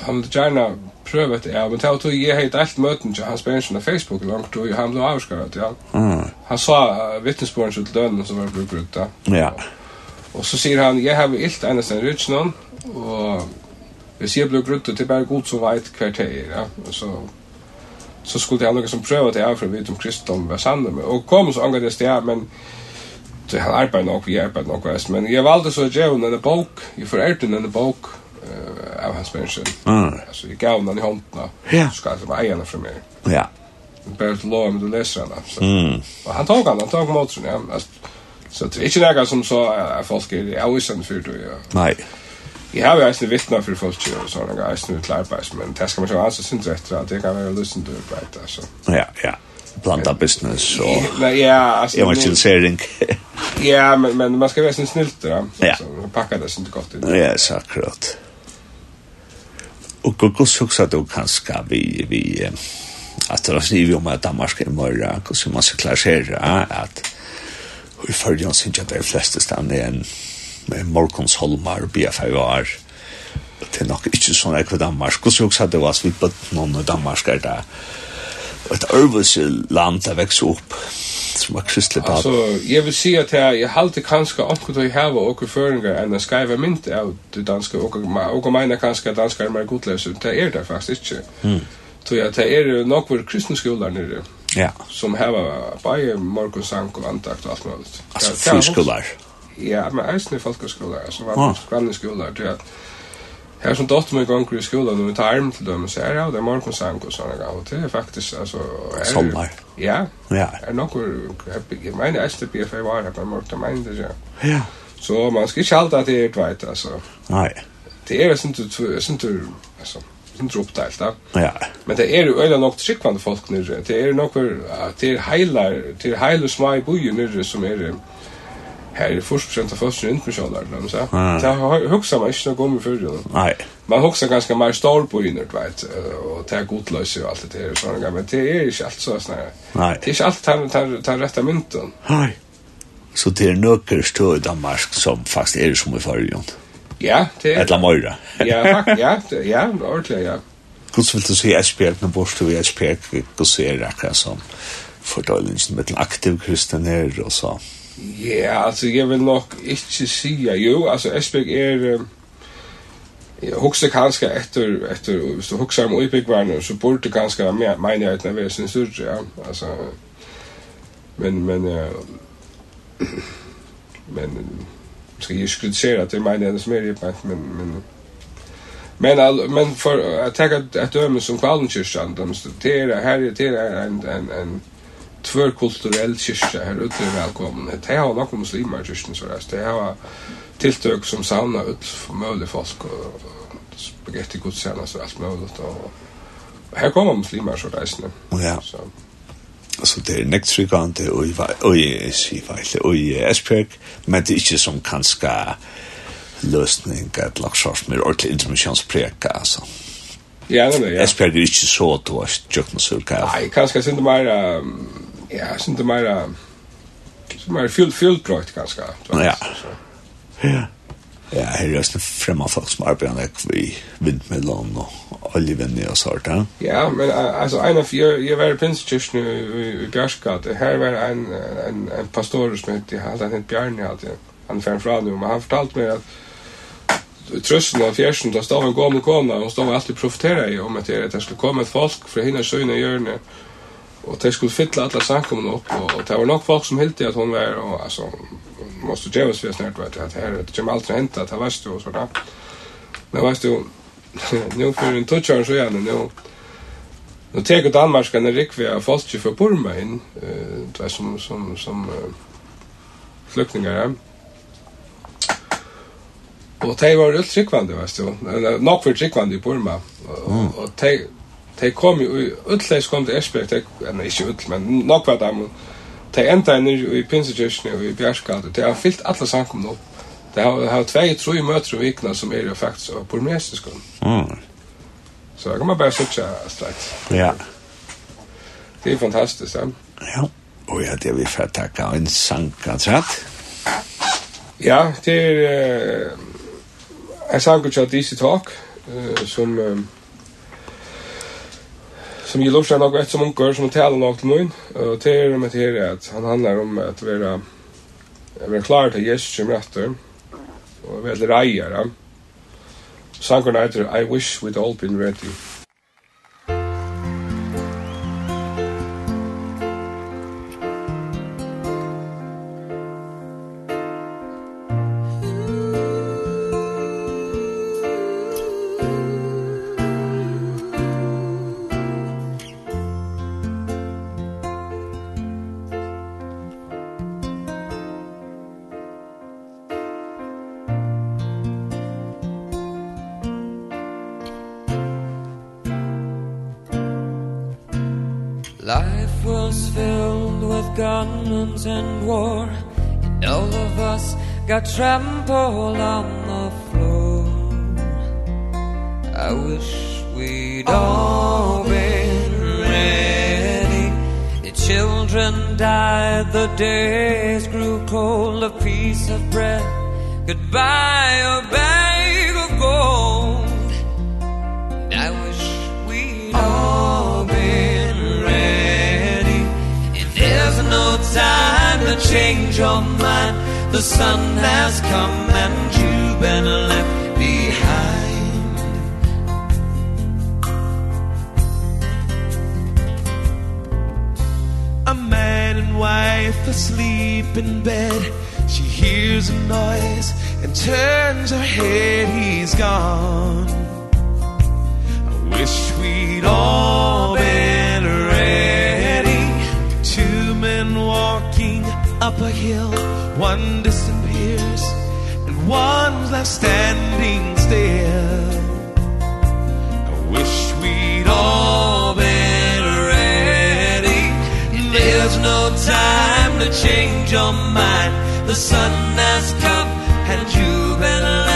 S2: han vil gjerne prøve det, ja, men til og tog jeg helt alt møten til hans bensjon av Facebook langt, og han ble avskaret, ja.
S1: Mm.
S2: Han sa uh, vittnesbåren til døden som var brukt ut,
S1: ja. Ja.
S2: Og så sier han, jeg har ilt enn enn rydsnån, og hvis jeg ble grutt, det er bare god som veit hver teg, ja. Så, så skulle han noe som prøve det av for å vite om kristendom var sanne med. Og kom så angrede det, sted, men så han arbeid nok, vi arbeid nok, men jeg valgte så å gjøre en bok, jeg forærte en bok, uh, av hans människan.
S1: Mm.
S2: Altså, jeg gav den i hånden.
S1: Ja.
S2: Så skal jag ta ägarna for meg.
S1: Ja.
S2: Bare til lov om du leser henne. Så.
S1: Mm.
S2: Och han tog han, han tog mot sig. Ja. Så det er ikke noe som så er folk är avvisande for det. Ja.
S1: Nej.
S2: Jeg har jo eisen vittna for folk og sånne gang, eisen ut arbeids, men det skal man ju anse sin rett, at det kan være lyssnande til arbeid, altså.
S1: Ja, ja blanda business og...
S2: ja, ja alltså
S1: evangelisering.
S2: ja, men men man ska vara snill då. Ja. Så pakka det sin godt inn.
S1: Ja, så akkurat. Og och så du kanskje kanske vi vi at det skriver om at Danmark er mørre, och så man ska klara sig att hur för jag syns att de flesta stannar en med Morkonsholmar og BFR det är nog inte sådana ekvidammar. Hvordan vi også hadde vært vi på noen dammarsker der, et örvelse land der växer opp som er kristelig bad.
S2: Altså, jeg vil si at jeg, jeg halte kanskje omkring til å heve åker føringer enn att skriva mynt av det danske, og jag menar kanskje at danskar er mer godløse, Det er det faktisk ikke.
S1: Mm.
S2: Så ja, det er nok vår kristne skoler nere.
S1: Ja.
S2: Som har bara morgonsank och andakt
S1: och
S2: allt möjligt. Alltså,
S1: friskollar.
S2: Ja, men eisne folkeskoler, altså,
S1: folkhögskolar,
S2: alltså, vanliga skoler, Det er Här som dotter mig gånger i skolan och vi tar arm till dem och säger ja, det är morgonsang och sådana gav. Och det är faktiskt alltså... Er,
S1: Sommar.
S2: Ja.
S1: Ja.
S2: Är någon... Jag menar STPF är var här på en morgon, men det ja.
S1: Ja.
S2: Så man ska inte alltid att det är ett vajt alltså.
S1: Nej.
S2: Det är sånt du... Sånt du... Alltså inte uppdelat då.
S1: Ja.
S2: Men det är ju eller något skickvande folk nu. Det är några det är heilar, det är heilar små i bojen nu som är här är först sent av första inte med skallar när man
S1: säger.
S2: Det har huxat mig inte gånger för det.
S1: Nej.
S2: Man huxar ganska mer stor på inåt vet och ta godlös och allt det där så några men det är inte allt så snär.
S1: Nej.
S2: Det är inte allt han tar tar rätta mynten.
S1: Nej. Så det är nöcker stå i Danmark som fast är som i förrjun.
S2: Ja, det är...
S1: Ett lamoira.
S2: ja, fakt, ja, det, ja, ordentligt, ja.
S1: Hvordan vil du si Esbjerg, men bort du i Esbjerg, Hvordan är det akkurat som fordøylingen med den aktiv kristner och så.
S2: Ja, altså, jeg vil nok ikke si, jo, altså, Esbjerg er, um, jeg husker kanskje etter, etter, hvis du husker om Øybyggvarene, så burde kanskje menigheten være sin større, ja, altså, men, men, uh, men, skal jeg skritisere at det er menigheten som er i pent, men, men, Men all, men för att ta ett döme som Kvalnkyrkan, de studerar här är det är en en en tvärkulturell kyrka här ute är välkommen. Det har några muslimer i kyrkan så där. Det har tilltök som samlar ut möjliga folk och spaghetti gudstjänst och allt möjligt. Och här kommer muslimer så där.
S1: Ja.
S2: Så.
S1: Alltså det är nektrigande och i och i Sivajle och i Esbjerg men det är inte som kanska lösning att laxars med ordentlig intermissionspräka alltså.
S2: Ja, det är det.
S1: Esbjerg är inte så att du har tjökt med surka.
S2: Nej, kanske det mer Ja, sånt det mer som är fyllt fyllt projekt ganska.
S1: Ja. Ja. Ja, her er det främma folk som arbetar med vi vindmällan och oljevänner og sånt. Ja,
S2: ja men alltså en av jag, jag var i Pinskirchen i, i Bjärskad. Här var en, en, en pastor som hette, han hette Bjarne alltid. Han fann fram nu, men han fortalt mig att trösten av fjärsen, då stod han gå om och kom, och stod alltid profetera i om att det skulle komma ett folk från henne sögna i hjörnet Och det skulle fylla alla samkomna upp och, och det var nog folk som hyllde att hon var och alltså måste ju vara snart vet att här det kommer alltid hända att det var så och sådär. Men vet du nu för en touchar så igen nu Nu tar Danmark kan det vi har fast ju för Burma in eh det som som som flyktingar. Och det var rutt tryggvande, vet du. Nog för tryggvande i Burma. Och,
S1: och,
S2: och de kom jo i utleis kom til Esbjerg, de, nei, ikke utle, men nok var dem, de enda nere i Pinsekirkene og i Bjergskade, de har fyllt alle samkomne opp. De har, har tvei, tro møter og vikna som er jo faktisk av burmesisk.
S1: Mm.
S2: Så jeg kan man bare sutja straks.
S1: Ja.
S2: Det er fantastisk, ja.
S1: Ja, og ja, det er vi for får takka en sang, kanskje?
S2: Ja, det er uh, en sang kanskje Easy Talk, uh, som... Uh, som gillar sig något ett som onkar som talar något till mun och det är med det att han handlar om att vara vara klar till Jesus som rätter och vara rejare. Sankorna heter I wish we'd all been ready.
S3: sun
S5: disappears and one's left standing still. I wish we'd all been ready.
S3: There's no time to change your mind. The sun has come and you've been left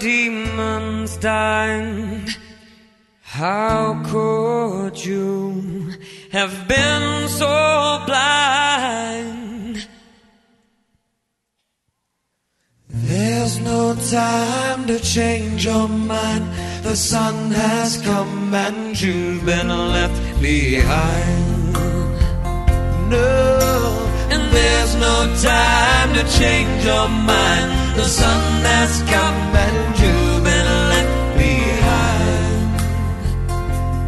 S3: demons dine How could you have been so blind? There's no time to change your mind. The sun has come and you've been left behind. No, and there's no time to change your mind. The sun has come and you've been left behind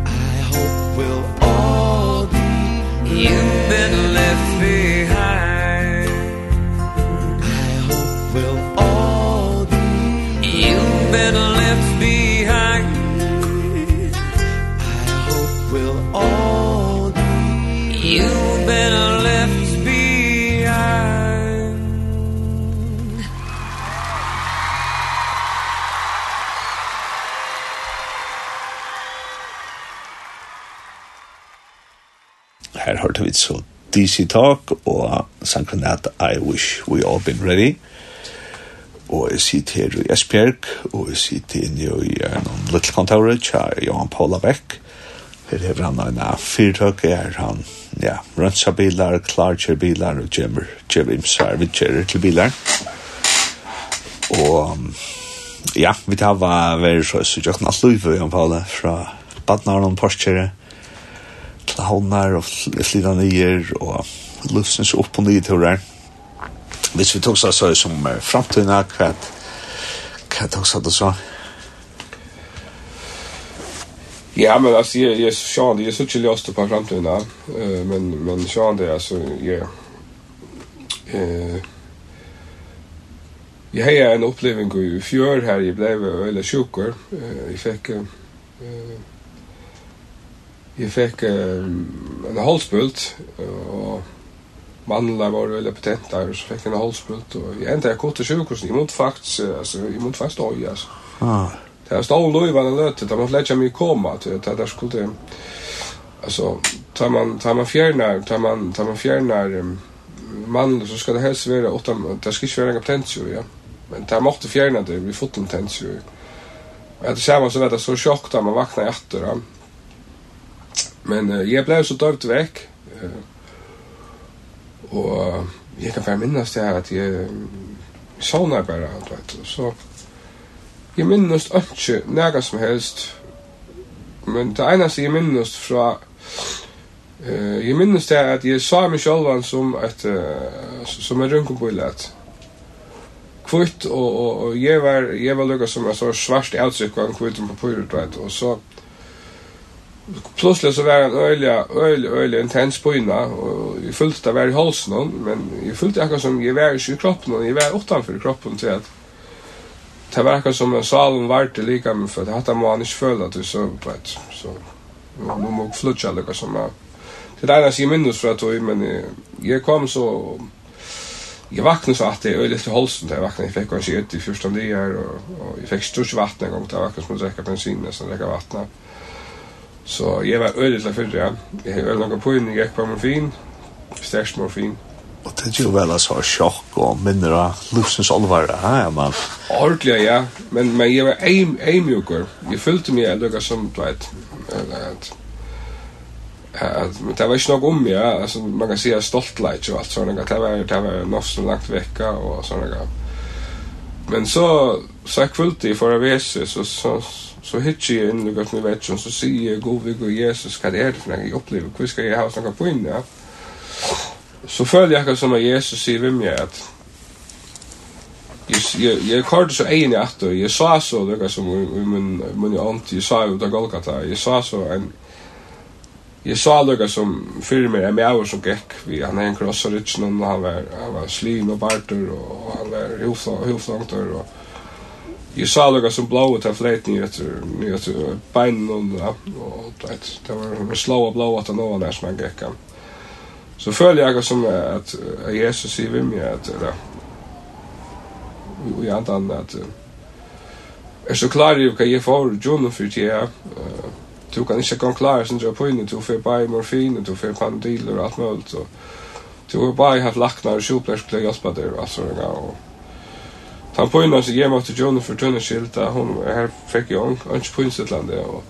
S5: I hope we'll all be
S1: you right, så DC Talk og Sankranat I Wish We All Been Ready. Og jeg sitter her i Esbjerg og jeg sitter inne i en little kontorer til Johan Paula Beck. Her har han en fyrtøk er han ja, rønsa bilar, klarkjer bilar og gjemmer imsar vi kjører til bilar. Og ja, vi tar hva vi er så så jo knallt Johan Paula fra Badnaren og Porskjere havnar og slida nyer og løsens opp og nye turer. Hvis vi tog så så som framtiden er hva hva tog så det så?
S2: Ja, men alltså jag jag Sean, det är så chill just på framtiden där. Eh men men Sean det alltså ja. Eh Jag har en upplevelse i fjör här i blev eller sjuker. Jag fick eh Jeg fikk um, en halspult, og mandler var veldig potent der, så fikk jeg en halspult, og jeg endte jeg kort til sjukhus, jeg måtte faktisk, altså, jeg måtte faktisk døy, altså.
S1: Ah.
S2: Det er stål og var en løte, da man flett mig mye koma, det er skulle, altså, tar man, tar man fjernar, tar man, tar man fjernar, um, mandler, så ska det helst vara åtta, det ska inte vara en potential ja. Men det måste fjärna det, vi fått en potensio, ja. det etter så vet det så sjokk da man vaknar i då Men uh, jeg ble så døvd vekk. Uh, og uh, jeg kan bare minnes det at jeg sånne bare, du vet. Så jeg minnes ikke nega som helst. Men det eneste jeg minnes fra Uh, jeg minnes det at jeg sa meg sjølvan som et uh, som en rønkenbøylet kvitt og, og, og jeg var jeg var lukka som et svart avtrykk av en kvitt på papyrer og så plutselig så var en øyla, øyla, øyla intens på inna, og jeg følte det var i halsen. Men jeg følte akkurat som jeg var ikke i kroppen hon, jeg var utanfor kroppen til at det var akkurat som salen var til lika, men for det hatt må han ikke føle at du så vet så nå må jeg flutja lukka som jeg, det er eneste jeg minnes fra tog, men jeg kom så, jeg vaknade så att det øyla til halsen da jeg vakna, jeg fikk kanskje ut i första dagar och og jeg fikk stort vatten en gång. Det var som att drekka bensin, nästan drekka vattnet, Så jeg var øyelig til fyrre, ja. Jeg har øyelig på inn, jeg gikk på morfin, størst morfin.
S1: Og det er jo vel altså sjokk og minner av livsens olvar, ja, ja, man.
S2: Ordelig, ja, men, men jeg var eimjukker. Jeg følte meg lukka som, du vet, at at det var ikke nok om, ja, altså, man kan si at stolt leit og alt sånne, det var, det var nok så langt vekka og sånne, men så, så jeg kvulte i forrige vese, så, så, så Så hittar jag in i gott med vetsen så säger jag god vid god Jesus vad är det för något jag upplever? Hur ska jag ha snacka på in ja? Så följer jag som att Jesus säger vid mig att jag jag kallade så en natt och jag sa så det något som min min aunt jag sa ut av Golgata. Jag sa så en Jeg sa lukka som fyrir meg er mjauer som gekk vi, han er en krossaritsnum, han var, han var slin og barter, og han var huflangt og Jeg sa lukka som blå til fleten i etter beinen og det det var slå slåa blåa til noa nær som han gekka. Så føler jeg som at at Jesus sier vi meg at i andan at er så klar i hva jeg får djunn for tida du kan ikke gå klar som du er på inne du får bare morfin du får pandiler og alt mulig du har bare haft laknar og sjoplersk til å hjelpe deg og alt sånne og Ta poina sig jag måste John för tönna skilta hon här fick jag ans Punsetland och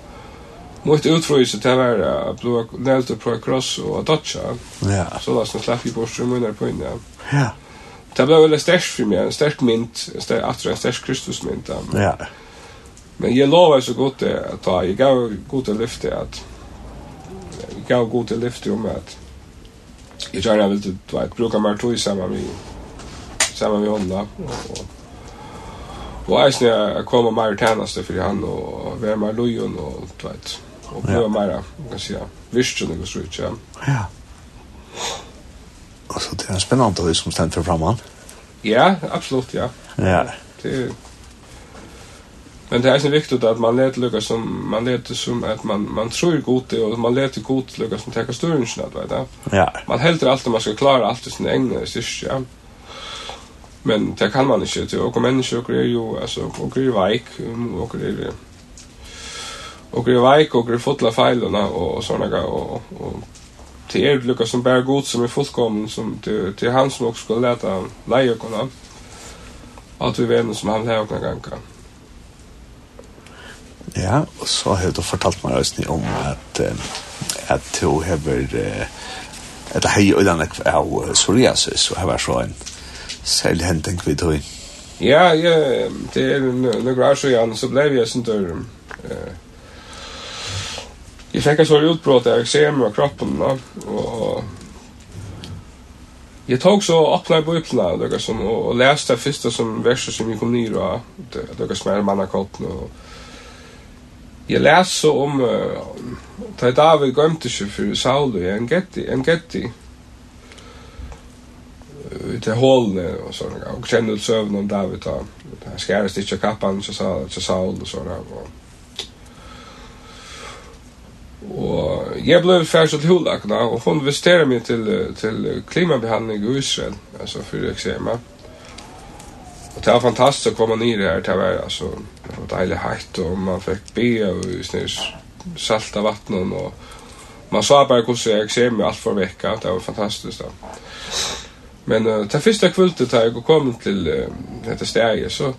S2: mot utfröjelse till var att blå nält på cross och att toucha.
S1: Ja.
S2: Så där så slapp i bort som mycket på inne.
S1: Ja.
S2: Det blev väl starkt för mig, en stark mynt, en stark attra, en stark Kristusmynt.
S1: Ja.
S2: Men jag lovar så gott det att ta, jag gav gott att lyfta att jag gav gott att lyfta om att jag gärna vill du vet, bruka mer tog samman med samman med honom. Och, och, Og eisen jeg kom og mer tjeneste for han, og være mer lojon og alt veit. Og prøve mer, man kan si, virkelig og så ikke.
S1: Ja. Altså, det er spennende å som stender frem han.
S2: Ja, absolutt, ja.
S1: Ja.
S2: Det er Men det er så viktigt at man lät lucka som man lät som at man man tror gott det och man lät gott lucka som tar större snabbt vet du.
S1: Ja.
S2: Man helt alltid man ska klara allt sin egna styrka. Ja. Men det kan man ikke. til. Og mennesker er jo, altså, og er veik, og er og er veik, og er fotla feilene, og og sånne, og, og til er lukka som bare god som er fullkommen, som til, til han som også skal leta leie kunne, at vi vet som han har åkne ganger.
S1: Ja, og så har du fortalt meg også om at, at du har, vært at hei og denne av psoriasis, og har vært så en, særlig henting vi tog.
S2: Ja, ja, det er noen år siden, så ble jeg sånn der... Jeg fikk en sånn utbrott av eksem av kroppen, da, og... Jeg tok så åpna i bøyplene, og, som, og, og leste det første som verset som jeg kom ned, og det, det var smere mannakotten, og... Jeg leste så om... Uh, da David gømte seg for Saul, en getti, en getti, till hålne och så där. Och kände ut søvn om David då. Han skär ikke kappan så så Saul og så Og, Och jag blev ferdig till Hulakna och hun investerade meg till till klimatbehandling i Israel alltså för eksempel. Og det var fantastiskt att komma ner här till världen altså, det var deilig hett och man fick be och snus salta vattnen och man sa bare hvordan jeg ser meg alt för vekka, det var fantastiskt då. Men uh, ta fyrsta kvultet tar jag kom til uh, detta stäge så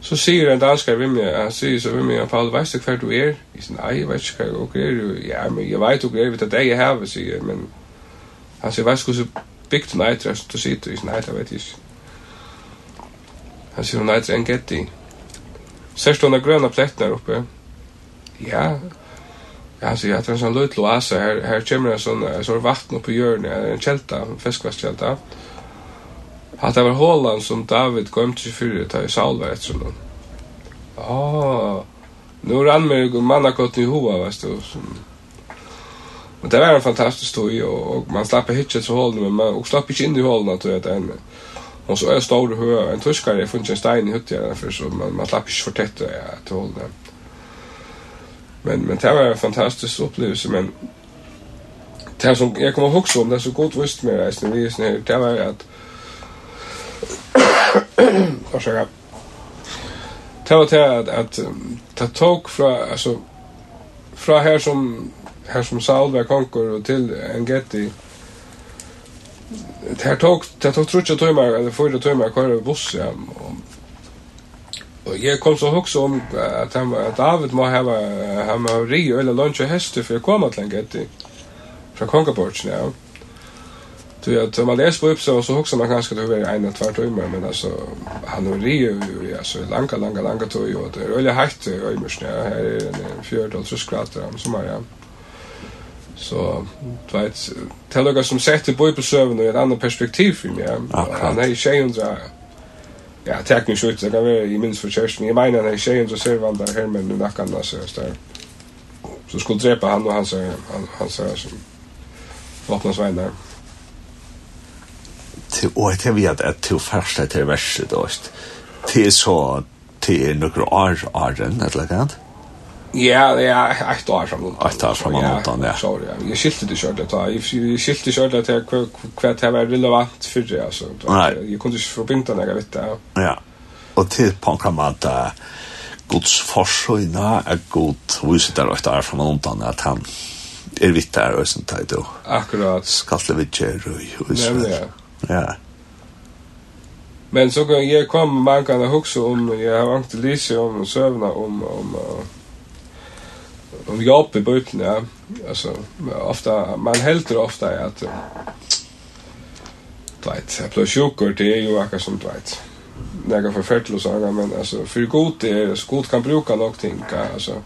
S2: så säger en danskar vid mig, han säger så vid mig, Paul, vet du kvar du er, Jag säger, nej, jag vet inte kvar jag. Ja, men jeg vet inte er jag vet att jag är här, men han säger, vet du hur byggt en ätra så du sitter? Jag säger, nej, is. vet inte. Han säger, hon ätra en grøna i. Särskilt uppe. Ja, så jag tror sån lut loasa här här kommer en sån så vatten på i hjörnet en kälta en fiskvastkälta. Att det var hålan som David kom till för att ta i salva ett sådant. Ah. Nu rann mig och manna gott i hova vet du. Men det var en fantastisk stoj och, och man slapp hitchet så hål men man och slapp inte in i hålen att det än. Och så är stor hö en tyskare funnits en stein i hytten för så man man slapp inte för tätt att hålla. Ja, Men men det var en fantastisk upplevelse men det som jag kommer ihåg om det så gott visst med reisen vi är snär det var att Ursäkta. Det var det att att ta tog från alltså från här som här som Salva Konkor och till en Getty Det här tog, det tog mig timmar, eller fyra timmar kvar över buss, ja, Og jeg kom så hugsa om at, han, at David må hava han må ri eller lunge hester for å komme til en gøtti fra Kongabortsen, ja. Så jag tar man läs på upp så så hugsa man kanske det över en eller två timmar men alltså han har ri ja så långa långa långa tog ju det är öle hett i mörsnä här är en fjärde och så skrattar han som är ja. Så du vet, det som sett i på servern i ett annat perspektiv för mig. Han er i så Ja, teknisk ut. Det kan være i minst for för Jeg mener, menar när tjejen så ser väl där här med nackan där så där. Så skulle dräpa han och hans han hans som vapnas vänner.
S1: Till och jag vet at til første til verset då. Til så til nokre år åren eller något.
S2: Ja, det är ett år fram.
S1: Ett år fram någonting, ja.
S2: Sorry, jag skilte det kört att jag skilte kört att jag kvätt här var relevant för det alltså. Jag kunde inte förbinda några vet det.
S1: Ja. Och till på kamat Guds forsøgna er god viset der og der fra noen at han er vitt der og sånt der då.
S2: Akkurat.
S1: Skalle vi kjer og
S2: Ja.
S1: Ja.
S2: Men så kan jeg komme man kan huske om, jeg har vangt å lise om søvna om, om, om om jobb i bøtene, ja. altså, ofta, man helter ofta at uh, Dwight, jeg blir sjukker, det er jo akkurat som Dwight. Nega forferdelig sanger, men altså, for god det er, så god kan bruka nok ting, altså.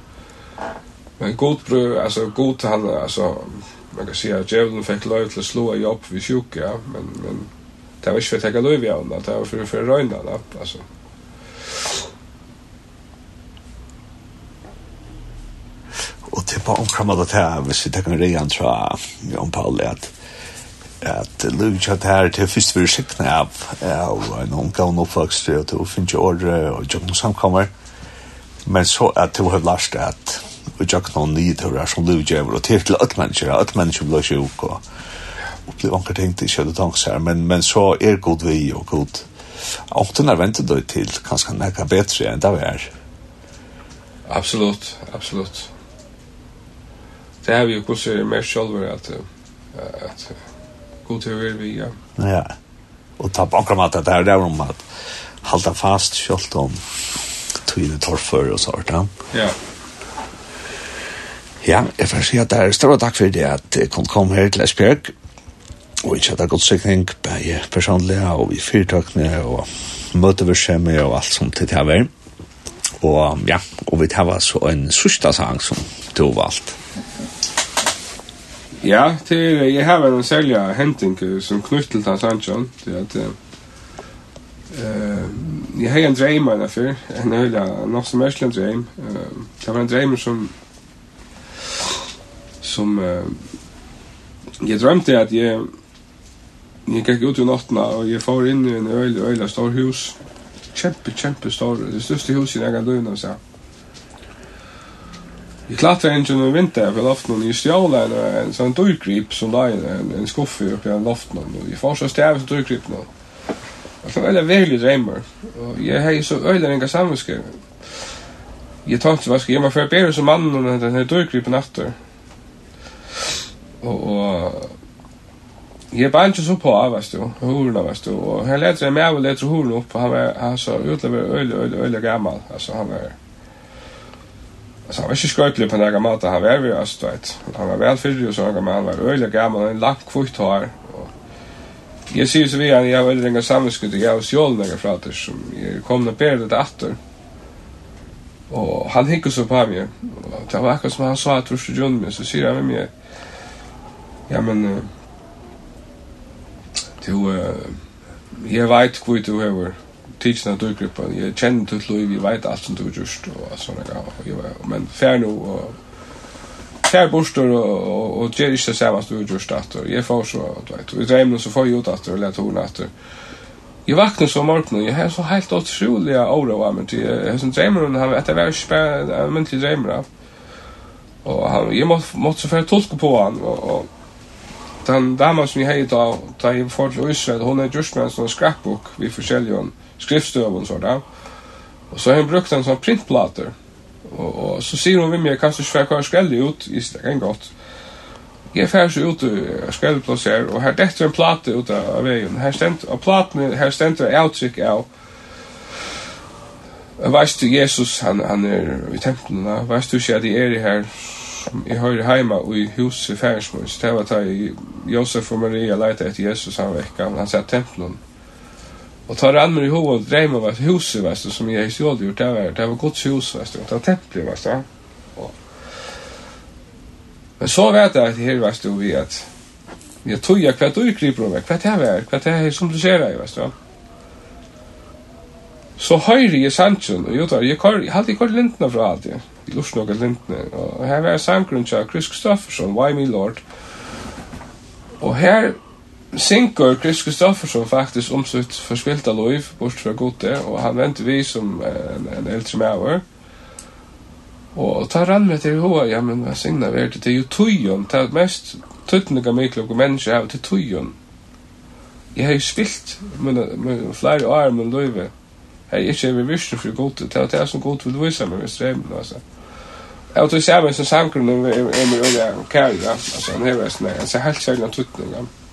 S2: Men god, altså, god han, altså, man kan si at djevelen fikk lov til å slå jobb vid ja, men, men det var ikke for å tenke lov i av det var for å
S1: røyne, altså. på omkrammet at her, hvis vi tenker reian fra Jan Paul, at at Lugia at her til først vi sikna av av en omgang oppvokst og til å finne åre og jokken samkommer men så at du har ha lært at og jokken og nydhører som Lugia og til til at mennesker at mennesker blir sjuk og blir anker ting til kjødde tanks her men, men så er god vi og god Often har ventet deg til kanskje nekka bedre enn det vi er.
S2: Absolutt, absolutt det er vi jo också mer sjølver at at god til å være vi ja.
S1: Ja. og ta på akkurat at det er där om at halda fast självt om tiden torfer og sånt. Ja.
S2: Ja,
S1: Ja, jeg får si at det er større takk for det at jeg kunne komme her til Esbjerg, og ikke at det er godt sikring, bare personlig og i fyrtøkene og møteverskjemme og alt som til det her. Og ja, og vi tar så en sørste sang som du valgte.
S2: Ja, til jeg har en sälja henting som knytt til till Sancho. til at eh jeg har en dröm där för en øyla nok som är en dröm. Det var en dreim som som uh, jeg drømte at jeg jeg gikk ut i natten og jeg får inn i en øyla, øyla stor hus. kjempe, kjempe stor. Det største hus i nega dö någonsin. Vi klättrade inte under vinter för loften og jeg stjåla en en sånn dörrgrip som la i en en skuffe uppe i loften og och i första stävet så dörrgrip Og Jag kan välja veldig dreimer, og jeg har så öjlar inga samvetskriv. Jeg tenkte hva skal jeg göra för att bära som mannen och den här dörrgripen efter. og och Jag bara inte så på, vet du, hurna, vet du. og han lät sig med og lät sig opp, og Han var, han sa, utlöver öjla, öjla, öjla gammal. Alltså, han var, Alltså han var inte sköjtlig på några mat han var vi öst vet. Han var väl fyllig och men han var väl öjlig gammal en lagt kvitt hår. Jag ser så vi han jag var länge samskut jag och själv några frater som kom ner på det åter. Och han hickade så på mig. Det var akkurat som han sa att första juni men så säger han med mig. Ja men du uh, jag vet kvitt du över tidsen av dødgruppen, jeg kjenner til lov, jeg vet alt som du har gjort, og sånne gav, men fær nå, og fær bostor, og, og, gjør ikke det samme som du har gjort og jeg får så, du vet, og i drevnen så får jeg ut at, og lette henne at, Jeg vakna så morgon, og jeg har så helt utrolig åra av meg, jeg har sånn dreimer, han vet, jeg var spennende bare en muntlig dreimer av, og han, jeg måtte, måtte så fyrir tolka på han, og, og den damen som jeg heit da, da jeg får til Israel, hun er just med en sånn scrapbook vi forskjellige henne, skriftstøven så där. Og så har hun brukt en sånn printplater. Og, og så sier hun vi mig, kan du svär kvar skäll ut? i stedet en godt. Jeg fär så ut og skällplats og her här dätter en plate ut av veien. Her stent, og platen, her stämt er uttrykk av Veist du Jesus, han, han er i templen, veist du ikke at jeg er i her, jeg hører hjemme i huset i Færsmål, så det var da Josef og Maria leite etter Jesus, han vekk, han, han sier templen, Og tar an i ihåg att drömma var huset veist du som jeg i själv gjort det var det var gott hus veist du det var tempel veist du. Men så vet jeg at her, veist du vi at jag tror jag hva du griper om meg, hva det er, hva det er som du ser deg, veist du. Så høyre jeg sannsyn, og jo da, jeg hadde ikke hørt lintene fra alt, jeg lort noen lintene, og her var sanggrunn til Chris Kristoffersson, Why Me Lord, og her synker Chris Kristoffersson faktisk om sitt forskvilta liv bort fra gode, og han venter vi som en, en eldre maver. Og ta rann med til hoa, ja, men hva signa vi er til, det er jo tujon, det er mest tøttninga mykla og menneska av til tujon. Jeg har jo spilt med, flere år med livet. Jeg er ikke vi visst for gode, det er det som gode vil vise meg med strømmen, altså. Jeg tror meg som sangren er med olja kærja, altså han er hever en helt særlig tøttninga. Ja.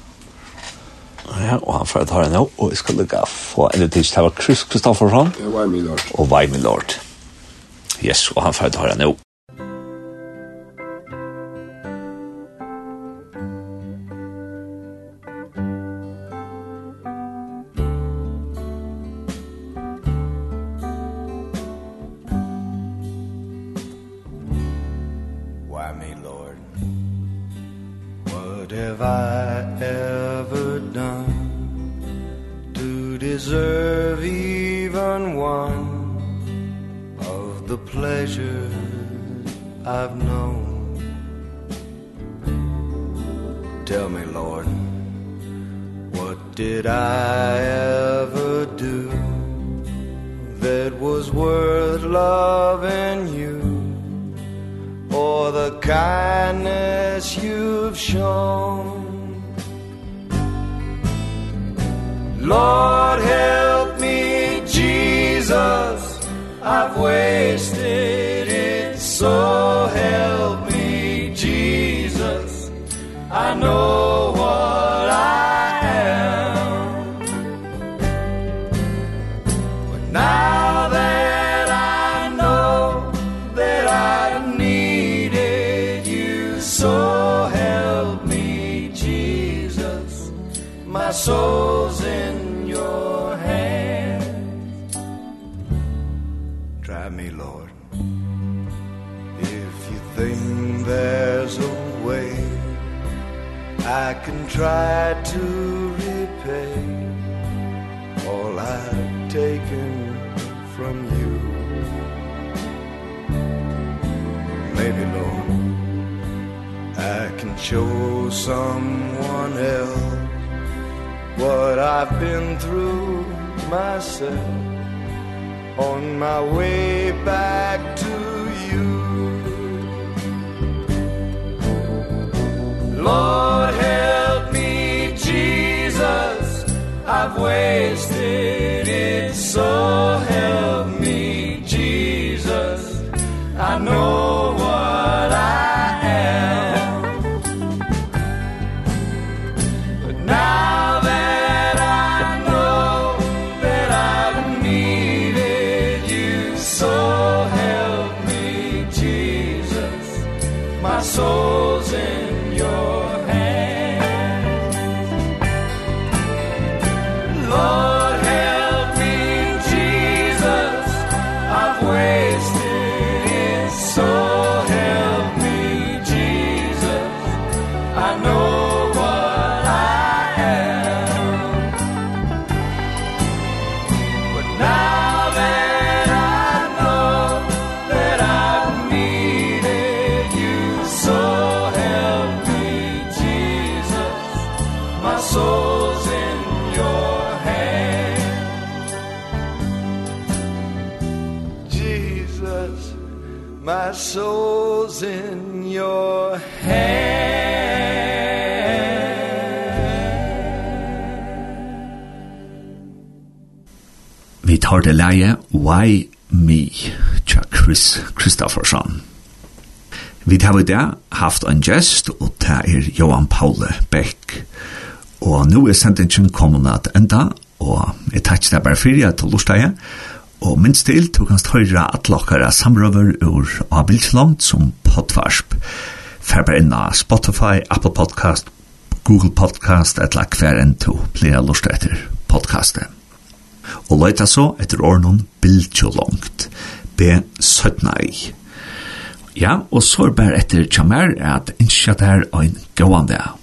S4: Ja, og han får ta den nå, og jeg skal lukke få en tid til å Chris Kristoffersson. Og Vei Milord. Yes, og han får ta den nå.
S1: tar det leie Why Me tja Chris Kristoffersson. Vi tar i dag haft en gjest, og det er Johan Paule Beck. Og nå er sendingen kommet at enda, og jeg tar ikke det bare fyrir til Lorsteie, og minst til du kan høyre atlokkere samrøver ur avbildslangt som podfarsp. Fær bare inn av Spotify, Apple Podcast, Google Podcast, eller hver enn to blir jeg lort etter podcastet og leita så etter ordnun bildtjolongt, B17. Ja, og så er bare etter tjamer at innskja der ein gåan dag.